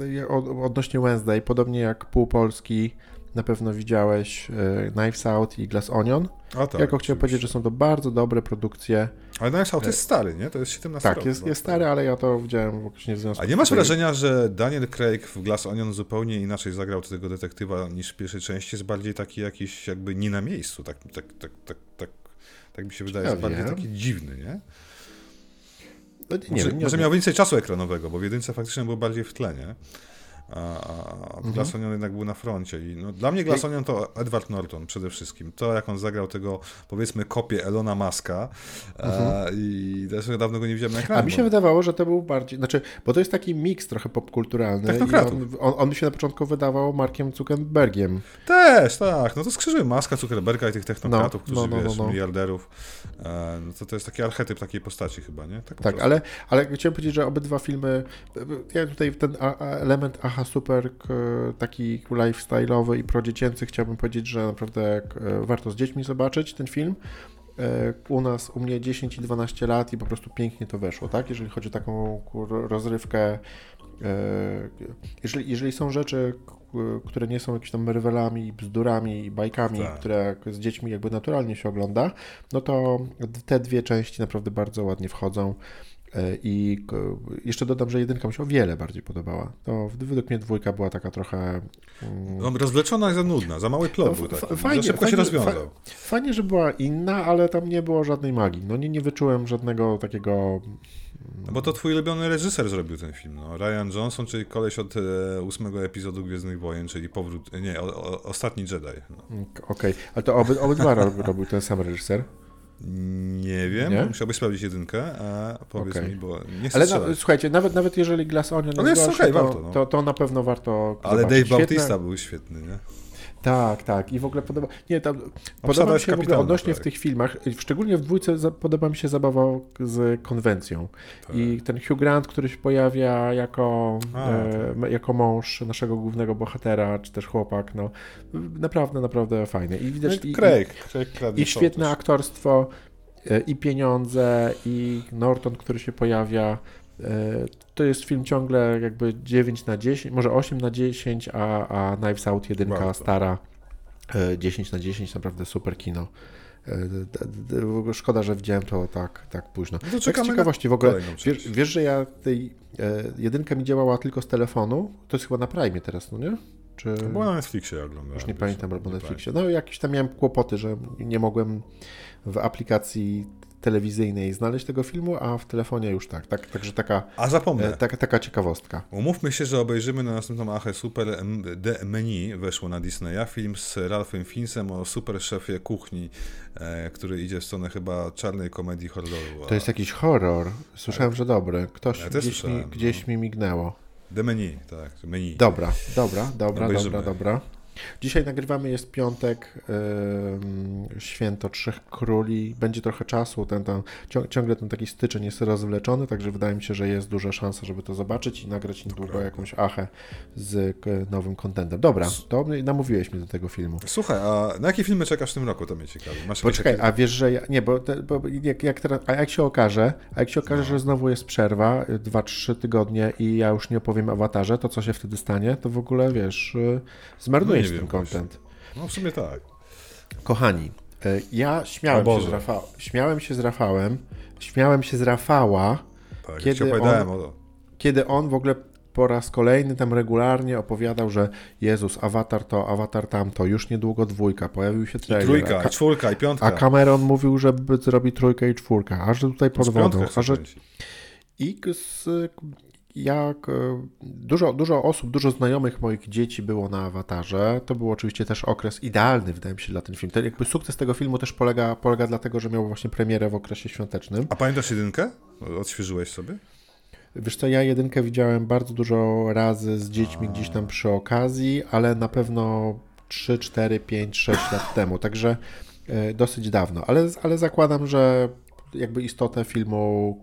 odnośnie Wednesday, podobnie jak pół Polski, na pewno widziałeś e, Knives Out i Glass Onion. A tak, Jako chciałem powiedzieć, że są to bardzo dobre produkcje. Ale Knives Out jest e, stary, nie? To jest 17 Tak, jest, jest stary, ale ja to widziałem właśnie w związku A nie masz wrażenia, że Daniel Craig w Glass Onion zupełnie inaczej zagrał tego detektywa niż w pierwszej części? Jest bardziej taki jakiś jakby nie na miejscu. Tak, tak, tak, tak, tak, tak mi się wydaje, jest bardziej taki dziwny, nie? No, nie, może, nie, może miał więcej czasu ekranowego, bo w jedynce faktycznie był bardziej w tle, nie? A, a mhm. Jednak był na froncie. I no, dla mnie Glassonion to Edward Norton przede wszystkim. To, jak on zagrał tego, powiedzmy, kopię Elona Muska mhm. i też dawno go nie widziałem na ekranie. A mi się wydawało, że to był bardziej, znaczy, bo to jest taki miks trochę popkulturalny. On, on, on mi się na początku wydawał Markiem Zuckerbergiem. Też, tak. No to skrzyżyłem Maska, Zuckerberga i tych technokratów, no, no, którzy, no, wiesz, no, no. miliarderów. E, no to, to jest taki archetyp takiej postaci chyba, nie? Tak, tak ale, ale chciałem powiedzieć, że obydwa filmy, ja tutaj ten element aha super taki lifestyle'owy i prodziecięcy. Chciałbym powiedzieć, że naprawdę e, warto z dziećmi zobaczyć ten film. E, u nas, u mnie 10 i 12 lat i po prostu pięknie to weszło, tak? Jeżeli chodzi o taką rozrywkę, e, jeżeli, jeżeli są rzeczy, które nie są jakimiś tam rywelami, bzdurami i bajkami, tak. które z dziećmi jakby naturalnie się ogląda, no to te dwie części naprawdę bardzo ładnie wchodzą. E, I jeszcze dodam, że jedynka mi się o wiele bardziej podobała. To według mnie dwójka była taka trochę. No, rozwleczona i za nudna, za mały plot no, był taki. Fajnie, szybko fajnie, się rozwiązał. Fajnie, że była inna, ale tam nie było żadnej magii. No nie, nie wyczułem żadnego takiego. No bo to twój ulubiony reżyser zrobił ten film. No. Ryan Johnson, czyli koleś od e, ósmego epizodu Gwiezdnych Wojen, czyli powrót. Nie, o, o, ostatni Jedi. No. Okej, okay. ale to oby, obydwa robił ten sam reżyser. Nie wiem, nie? musiałbyś sprawdzić jedynkę, a powiedz okay. mi, bo nie chcę Ale na, słuchajcie, nawet, nawet jeżeli Glass Onion jest, jest gorszy, okay, to, warto, no. to, to, na pewno warto Ale zobaczyć. Dave Bautista był świetny, nie? Tak, tak. I w ogóle podoba. Nie, tam, podoba mi się w ogóle odnośnie w tych filmach, szczególnie w dwójce podoba mi się zabawa z konwencją. Tak. I ten Hugh Grant, który się pojawia jako, A, e, tak. jako mąż naszego głównego bohatera, czy też chłopak, no naprawdę, naprawdę fajne. I widać. No i, Craig, i, i świetne aktorstwo, e, i pieniądze, i Norton, który się pojawia. E, to jest film ciągle jakby 9 na 10, może 8 na 10, a, a Knives Out 1 wow, stara 10 e, na 10, naprawdę super kino. E, szkoda, że widziałem to tak, tak późno. No tak z ciekawości w ogóle, wiesz, wiesz, że ja tej jedynka mi działała tylko z telefonu? To jest chyba na Prime teraz, no nie? Czy... Była na Netflixie oglądałem. Już nie pamiętam, albo na Netflixie. No jakieś tam miałem kłopoty, że nie mogłem w aplikacji telewizyjnej znaleźć tego filmu, a w telefonie już tak. tak także taka, a zapomnę. E, taka, taka ciekawostka. Umówmy się, że obejrzymy na następną Achę Super The Menu, weszło na Disneya, film z Ralphem Fiennesem o super szefie kuchni, e, który idzie w stronę chyba czarnej komedii horroru. To jest jakiś horror. Słyszałem, że dobry. Ktoś ja gdzieś, mi, gdzieś no. mi mignęło. The Menu, tak. Menu. Dobra, dobra, dobra, dobra, dobra. Dzisiaj nagrywamy, jest piątek, yy, święto Trzech Króli. Będzie trochę czasu, ten, ten, ciągle ten taki styczeń jest rozwleczony, także wydaje mi się, że jest duża szansa, żeby to zobaczyć i nagrać niedługo jakąś achę z nowym kontentem. Dobra, to namówiłeś mnie do tego filmu. Słuchaj, a na jakie filmy czekasz w tym roku? To mnie ciekawi. Masz Poczekaj, a wiesz, że ja, nie, bo, te, bo jak, jak, teraz, a jak się okaże, a jak się okaże, no. że znowu jest przerwa, dwa, trzy tygodnie i ja już nie opowiem awatarze, to co się wtedy stanie, to w ogóle wiesz, y, zmarnujesz no ten content. No w sumie tak. Kochani, e, ja śmiałem się, z Rafał, śmiałem się z Rafałem, śmiałem się z Rafała, tak, kiedy, on, kiedy on w ogóle po raz kolejny tam regularnie opowiadał, że Jezus, awatar to, awatar tamto, już niedługo dwójka, pojawił się trailer. I trójka, i czwórka, i piątka. A Cameron mówił, że zrobi trójkę i czwórkę, a że tutaj pod wodą. A że... I z, jak e, dużo, dużo osób, dużo znajomych moich dzieci było na awatarze. To był oczywiście też okres idealny, wydaje mi się, dla ten film. Ten, jakby sukces tego filmu też polega, polega dlatego, że miał właśnie premierę w okresie świątecznym. A pamiętasz jedynkę? Odświeżyłeś sobie? Wiesz co, ja jedynkę widziałem bardzo dużo razy z dziećmi A. gdzieś tam przy okazji, ale na pewno 3, 4, 5, 6 lat temu, także e, dosyć dawno. Ale, ale zakładam, że jakby istotę filmu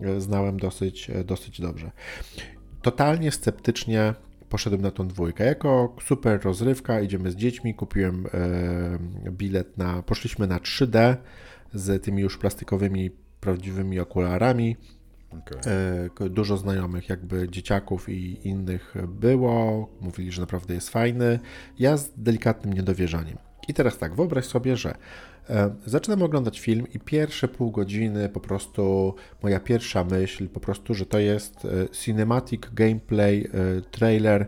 e, znałem dosyć, e, dosyć dobrze. Totalnie sceptycznie poszedłem na tą dwójkę. Jako super rozrywka, idziemy z dziećmi, kupiłem e, bilet na, poszliśmy na 3D z tymi już plastikowymi, prawdziwymi okularami. Okay. Dużo znajomych, jakby dzieciaków i innych było. Mówili, że naprawdę jest fajny. Ja z delikatnym niedowierzaniem. I teraz tak, wyobraź sobie, że zaczynam oglądać film i pierwsze pół godziny po prostu moja pierwsza myśl po prostu, że to jest e, cinematic gameplay e, trailer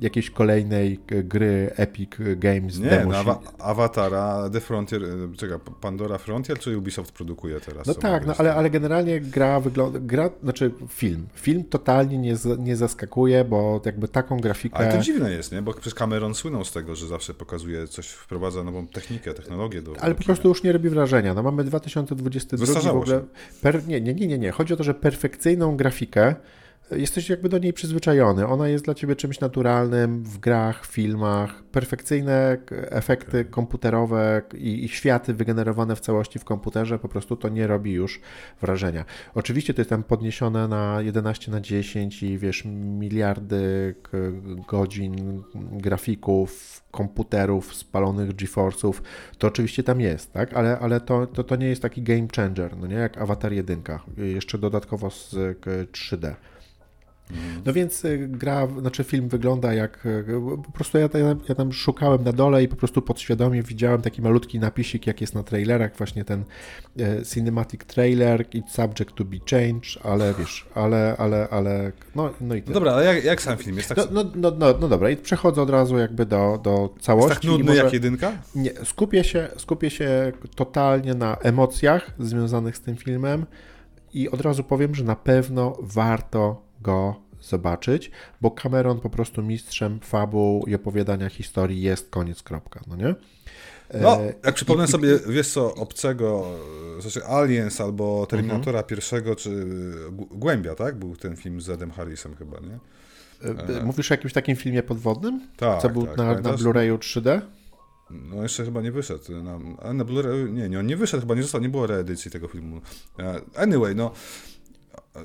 jakiejś kolejnej gry Epic Games Nie, demo. No, Awatara, The Frontier, e, czeka, Pandora Frontier czy Ubisoft produkuje teraz? No tak, no, ale, ale generalnie gra wygląda, gra, znaczy film, film totalnie nie, nie zaskakuje, bo jakby taką grafikę... Ale to dziwne jest, nie? Bo przez Cameron słynął z tego, że zawsze pokazuje coś, wprowadza nową technikę, technologię do... Ale do po prostu już nie robi wrażenia. No mamy 2022 w ogóle... Per, nie, nie, nie, nie, nie. Chodzi o to, że perfekcyjną grafikę jesteś jakby do niej przyzwyczajony. Ona jest dla ciebie czymś naturalnym w grach, filmach. Perfekcyjne efekty komputerowe i, i, światy wygenerowane w całości w komputerze po prostu to nie robi już wrażenia. Oczywiście to jest tam podniesione na 11 na 10 i wiesz, miliardy godzin grafików, komputerów, spalonych GeForce'ów, to oczywiście tam jest, tak? Ale, ale to, to, to nie jest taki game changer, no nie? Jak Avatar 1, jeszcze dodatkowo z 3D. No więc y, gra, znaczy film wygląda jak, y, po prostu ja, ja, tam szukałem na dole i po prostu podświadomie widziałem taki malutki napisik, jak jest na trailerach, właśnie ten e, cinematic trailer, it's subject to be changed, ale wiesz, ale, ale, ale, no, no i tyle. Dobra, ale jak, jak sam film jest tak... No, no, no, no, no dobra, i przechodzę od razu jakby do, do całości. Jest tak nudny może, jak jedynka? Nie, skupię się, skupię się totalnie na emocjach związanych z tym filmem i od razu powiem, że na pewno warto go zobaczyć, bo Cameron po prostu mistrzem fabuł i opowiadania historii jest, koniec, kropka, no nie? No, e, jak przypomnę I, sobie, wiesz co, obcego, znaczy Aliens albo Terminatora uh pierwszego, czy Głębia, tak? Był ten film z Adam Harrisem chyba, nie? E, mówisz o jakimś takim filmie podwodnym? Tak, Co był tak, na, na? Blu-rayu 3D? No jeszcze chyba nie wyszedł. Na, a na Blu-ray, nie, nie, on nie wyszedł, chyba nie został, nie było reedycji tego filmu. E, Anyway, no,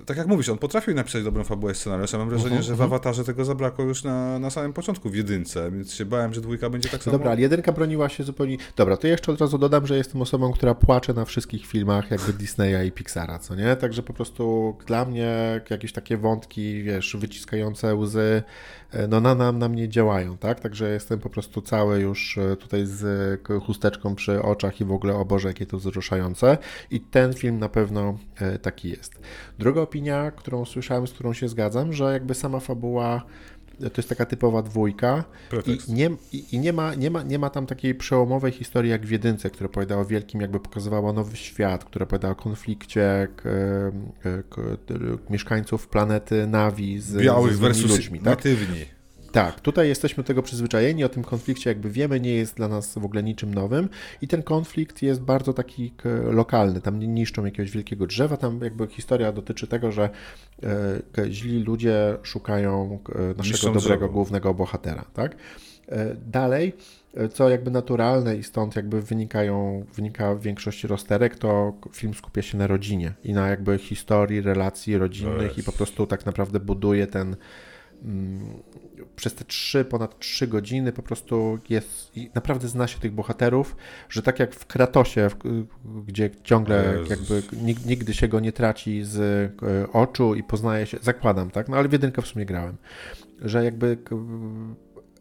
tak jak mówisz, on potrafił napisać dobrą fabułę i scenariusz, a mam wrażenie, Mhm, że w Awatarze tego zabrakło już na, na samym początku w jedynce, więc się bałem, że dwójka będzie tak samo. Dobra, ale jedynka broniła się zupełnie. Dobra, to jeszcze od razu dodam, że jestem osobą, która płacze na wszystkich filmach jakby Disneya i Pixara, co nie? Także po prostu dla mnie jakieś takie wątki, wiesz, wyciskające łzy, e, no na, na, na mnie działają, tak? Także jestem po prostu cały już e, tutaj z chusteczką przy oczach i w ogóle, o Boże, jakie to wzruszające. I ten film na pewno e, taki jest. Opinia, którą słyszałem, z którą się zgadzam, że jakby sama fabuła to jest taka typowa dwójka Pretekst. i, nie, i, i nie, ma, nie, ma, nie ma tam takiej przełomowej historii jak w jedynce, która opowiadała o wielkim, jakby pokazywała nowy świat, która opowiadała o konflikcie k, k, k, mieszkańców planety Navi z, Białych z versus ludźmi. Tak? natywni. Tak, tutaj jesteśmy tego przyzwyczajeni, o tym konflikcie jakby wiemy, nie jest dla nas w ogóle niczym nowym i ten konflikt jest bardzo taki lokalny, tam nie niszczą jakiegoś wielkiego drzewa, tam jakby historia dotyczy tego, że e, źli ludzie szukają naszego Niszczą dobrego drzewo. głównego bohatera, tak? E, Dalej, e, co jakby naturalne i stąd jakby wynikają, wynika większość rozterek, to film skupia się na rodzinie i na jakby historii, relacji rodzinnych i po prostu tak naprawdę buduje ten mm, przez te trzy, ponad trzy godziny po prostu jest naprawdę zna się tych bohaterów, że tak jak w Kratosie, gdzie ciągle Jezus. jakby nig- nigdy się go nie traci z e, oczu i poznaje się, zakładam, tak, no ale w jedynkę w sumie grałem, że jakby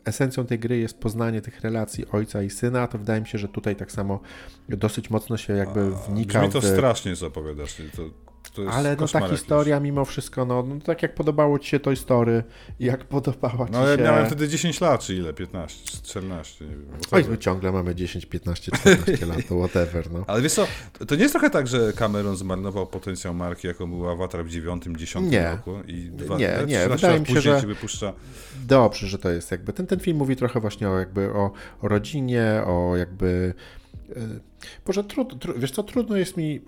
esencją tej gry jest poznanie tych relacji ojca i syna, to wydaje mi się, że tutaj tak samo dosyć mocno się jakby wnika Brzmi to w... strasznie, co opowiadasz. To, Ale no ta koszmar jakiś. historia mimo wszystko, no, no tak jak podobało Ci się Toy Story i jak podobała Ci No ale się... miałem wtedy 10 lat, czy ile? 15, 14, nie wiem. Oj, whatever. my ciągle mamy 10, 15, 14 lat, to whatever, no. Ale wiesz co, to nie jest trochę tak, że Cameron zmarnował potencjał marki, jaką był Avatar w 9, 10 Nie. roku i dwa, Nie, nie, 13 wydaje mi się, że- wypuszcza. Dobrze, że to jest jakby, ten, ten film mówi trochę właśnie o jakby o, o rodzinie, o jakby... e, Boże, trud, tru, wiesz co, trudno jest mi...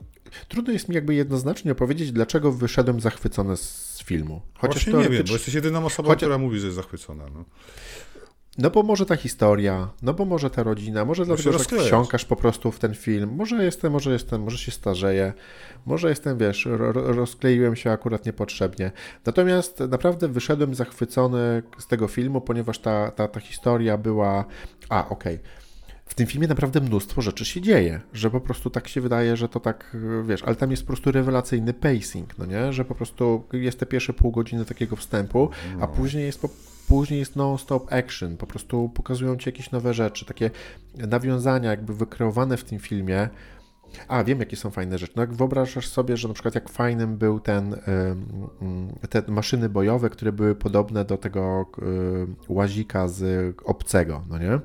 Trudno jest mi jakby jednoznacznie opowiedzieć, dlaczego wyszedłem zachwycony z filmu. Chociaż Właśnie nie wiem, bo jesteś jedyną osobą, Chociaż- która mówi, że jest zachwycona. No. No bo może ta historia, no bo może ta rodzina, może dlatego, że rozklejasz. wsiąkasz po prostu w ten film. Może jestem, może jestem, może się starzeję, może jestem, wiesz, ro, ro- rozkleiłem się akurat niepotrzebnie. Natomiast naprawdę wyszedłem zachwycony z tego filmu, ponieważ ta, ta, ta historia była... A, okej. W tym filmie naprawdę mnóstwo rzeczy się dzieje, że po prostu tak się wydaje, że to tak, wiesz, ale tam jest po prostu rewelacyjny pacing, no nie? Że po prostu jest te pierwsze pół godziny takiego wstępu, a później jest po, później jest non-stop action, po prostu pokazują ci jakieś nowe rzeczy, takie nawiązania jakby wykreowane w tym filmie. A, wiem, jakie są fajne rzeczy. No jak wyobrażasz sobie, że na przykład jak fajnym był ten, ym, te maszyny bojowe, które były podobne do tego ym, łazika z obcego, no nie?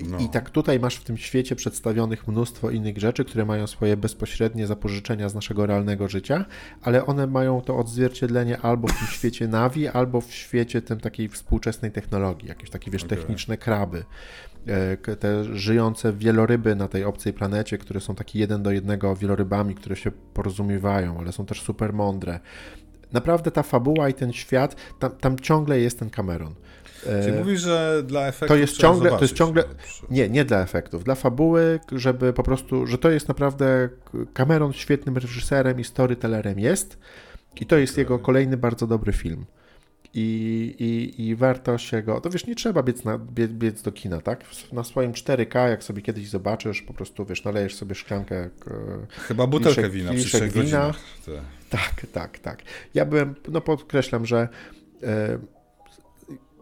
I- No. I tak tutaj masz w tym świecie przedstawionych mnóstwo innych rzeczy, które mają swoje bezpośrednie zapożyczenia z naszego realnego życia, ale one mają to odzwierciedlenie albo w tym <laughs> świecie Navi, albo w świecie tym takiej współczesnej technologii, jakieś takie, wiesz, Okej. techniczne kraby. E, Te żyjące wieloryby na tej obcej planecie, które są takie jeden do jednego wielorybami, które się porozumiewają, ale są też super mądre. Naprawdę ta fabuła i ten świat, tam, tam ciągle jest ten Cameron. E, Czyli mówisz, że dla efektu to jest ciągle, to jest ciągle, no, nie, nie dla efektów, dla fabuły, żeby po prostu, że to jest naprawdę, Cameron świetnym reżyserem i storytellerem jest i to jest jego kolejny bardzo dobry film. I, i, I warto się go. To wiesz, nie trzeba biec, na, biec, biec do kina, tak? Na swoim 4K, jak sobie kiedyś zobaczysz, po prostu wiesz, nalejesz sobie szklankę. e, Chyba butelkę kieliszek- wina przy wina. Tak, tak, tak. Ja byłem, no podkreślam, że e,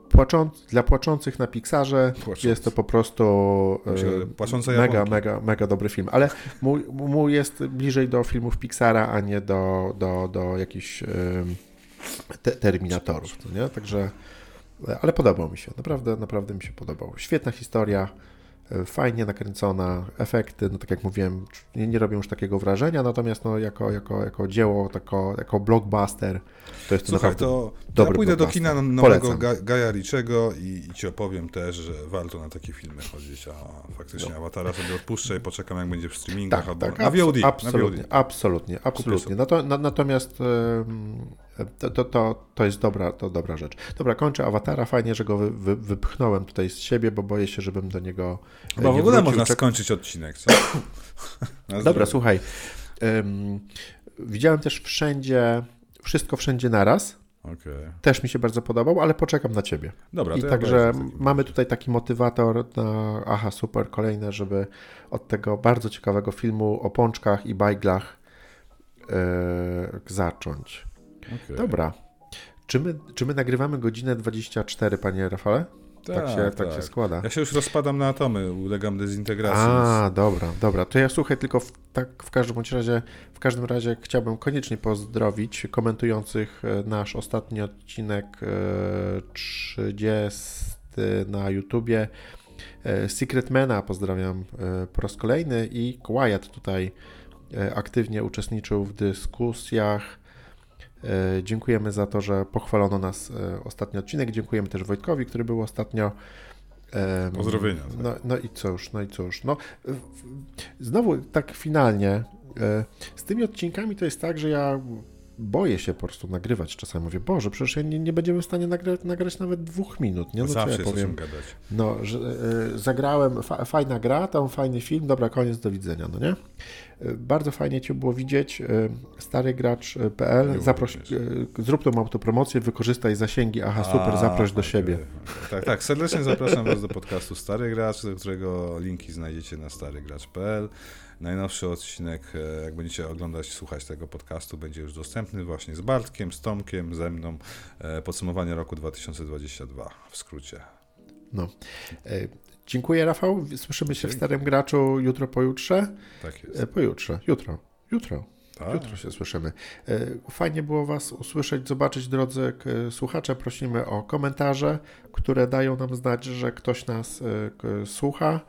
płacząc, dla płaczących na Pixarze Płaczący. jest to po prostu e, mega, mega, mega dobry film, ale mój, mój jest bliżej do filmów Pixara, a nie do, do, do jakichś e, te, Terminatorów, nie? Także, ale podobał mi się, naprawdę, naprawdę mi się podobał. Świetna historia, fajnie nakręcona, efekty, no tak jak mówiłem, nie, nie robią już takiego wrażenia, natomiast no, jako, jako, jako dzieło, tako, jako blockbuster, To jest Słuchaj, to, to dobry ja pójdę do kina nowego. Ga- Gaja Riczego i, i ci opowiem też, że warto na takie filmy chodzić, a faktycznie Awatara sobie odpuszczę i poczekam jak będzie w streamingach Tak, albo tak, na VOD. abs- na absolutnie, VOD. absolutnie, absolutnie. Nato, na, natomiast em, to, to, to, to jest dobra, to dobra rzecz. Dobra, kończę Awatara. Fajnie, że go wy, wy, wypchnąłem tutaj z siebie, bo boję się, żebym do niego e, Chyba w ogóle wrócił. można skończyć odcinek, co? <coughs> Dobra, słuchaj. em, widziałem też wszędzie, wszystko wszędzie naraz. Okej. Też mi się bardzo podobał, ale poczekam na ciebie. Dobra, I ja także mamy tutaj taki motywator na aha, super, kolejne, żeby od tego bardzo ciekawego filmu o pączkach i bajglach e, zacząć. Okej. Dobra. Czy my, czy my nagrywamy godzinę 24, panie Rafale? Tak, się, tak. się składa. Ja się już rozpadam na atomy, ulegam dezintegracji. A, dobra, dobra. To ja słuchaj, tylko w, tak w każdym bądź razie, w każdym razie chciałbym koniecznie pozdrowić komentujących e, nasz ostatni odcinek e, 30 na YouTubie. E, Secretmana pozdrawiam e, po raz kolejny i Wyatt tutaj e, aktywnie uczestniczył w dyskusjach. E, Dziękujemy za to, że pochwalono nas e, ostatni odcinek. Dziękujemy też Wojtkowi, który był ostatnio. Pozdrowienia. No, no i cóż, no i cóż. No, znowu tak finalnie. e, Z tymi odcinkami to jest tak, że ja boję się po prostu nagrywać czasami. Mówię, Boże, przecież ja nie, nie będziemy w stanie nagrać, nagrać nawet dwóch minut. Nie? No, Zawsze ja powiem. gadać. No, że zagrałem, fa, fajna gra, tam fajny film, dobra, koniec, do widzenia, no nie? Bardzo fajnie Cię było widzieć, e, starygracz.pl, zaproś, e, zrób tą autopromocję, wykorzystaj zasięgi, aha, super, A, zaproś do okej, siebie. okej. Tak, tak. Serdecznie zapraszam Was do podcastu Stary Gracz, do którego linki znajdziecie na starygracz.pl. Najnowszy odcinek, e, jak będziecie oglądać, słuchać tego podcastu, będzie już dostępny właśnie z Bartkiem, z Tomkiem, ze mną. Podsumowanie roku 2022 w skrócie. No. Dziękuję, Rafał, słyszymy się w Dzięki. Starym Graczu jutro, pojutrze, Tak jest. e, pojutrze, jutro, jutro. Tak? Jutro się słyszymy. E, Fajnie było Was usłyszeć, zobaczyć, drodzy słuchacze. Prosimy o komentarze, które dają nam znać, że ktoś nas e, słucha.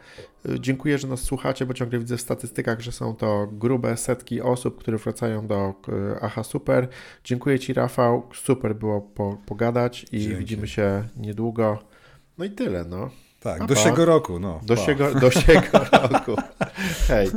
Dziękuję, że nas słuchacie, bo ciągle widzę w statystykach, że są to grube setki osób, które wracają do Aha Super. Dziękuję Ci, Rafał. Super było po, pogadać i Dzięki. widzimy się niedługo. No i tyle, no. Tak, do siego roku. No, Do pa. siego, do siego <laughs> roku. Hej.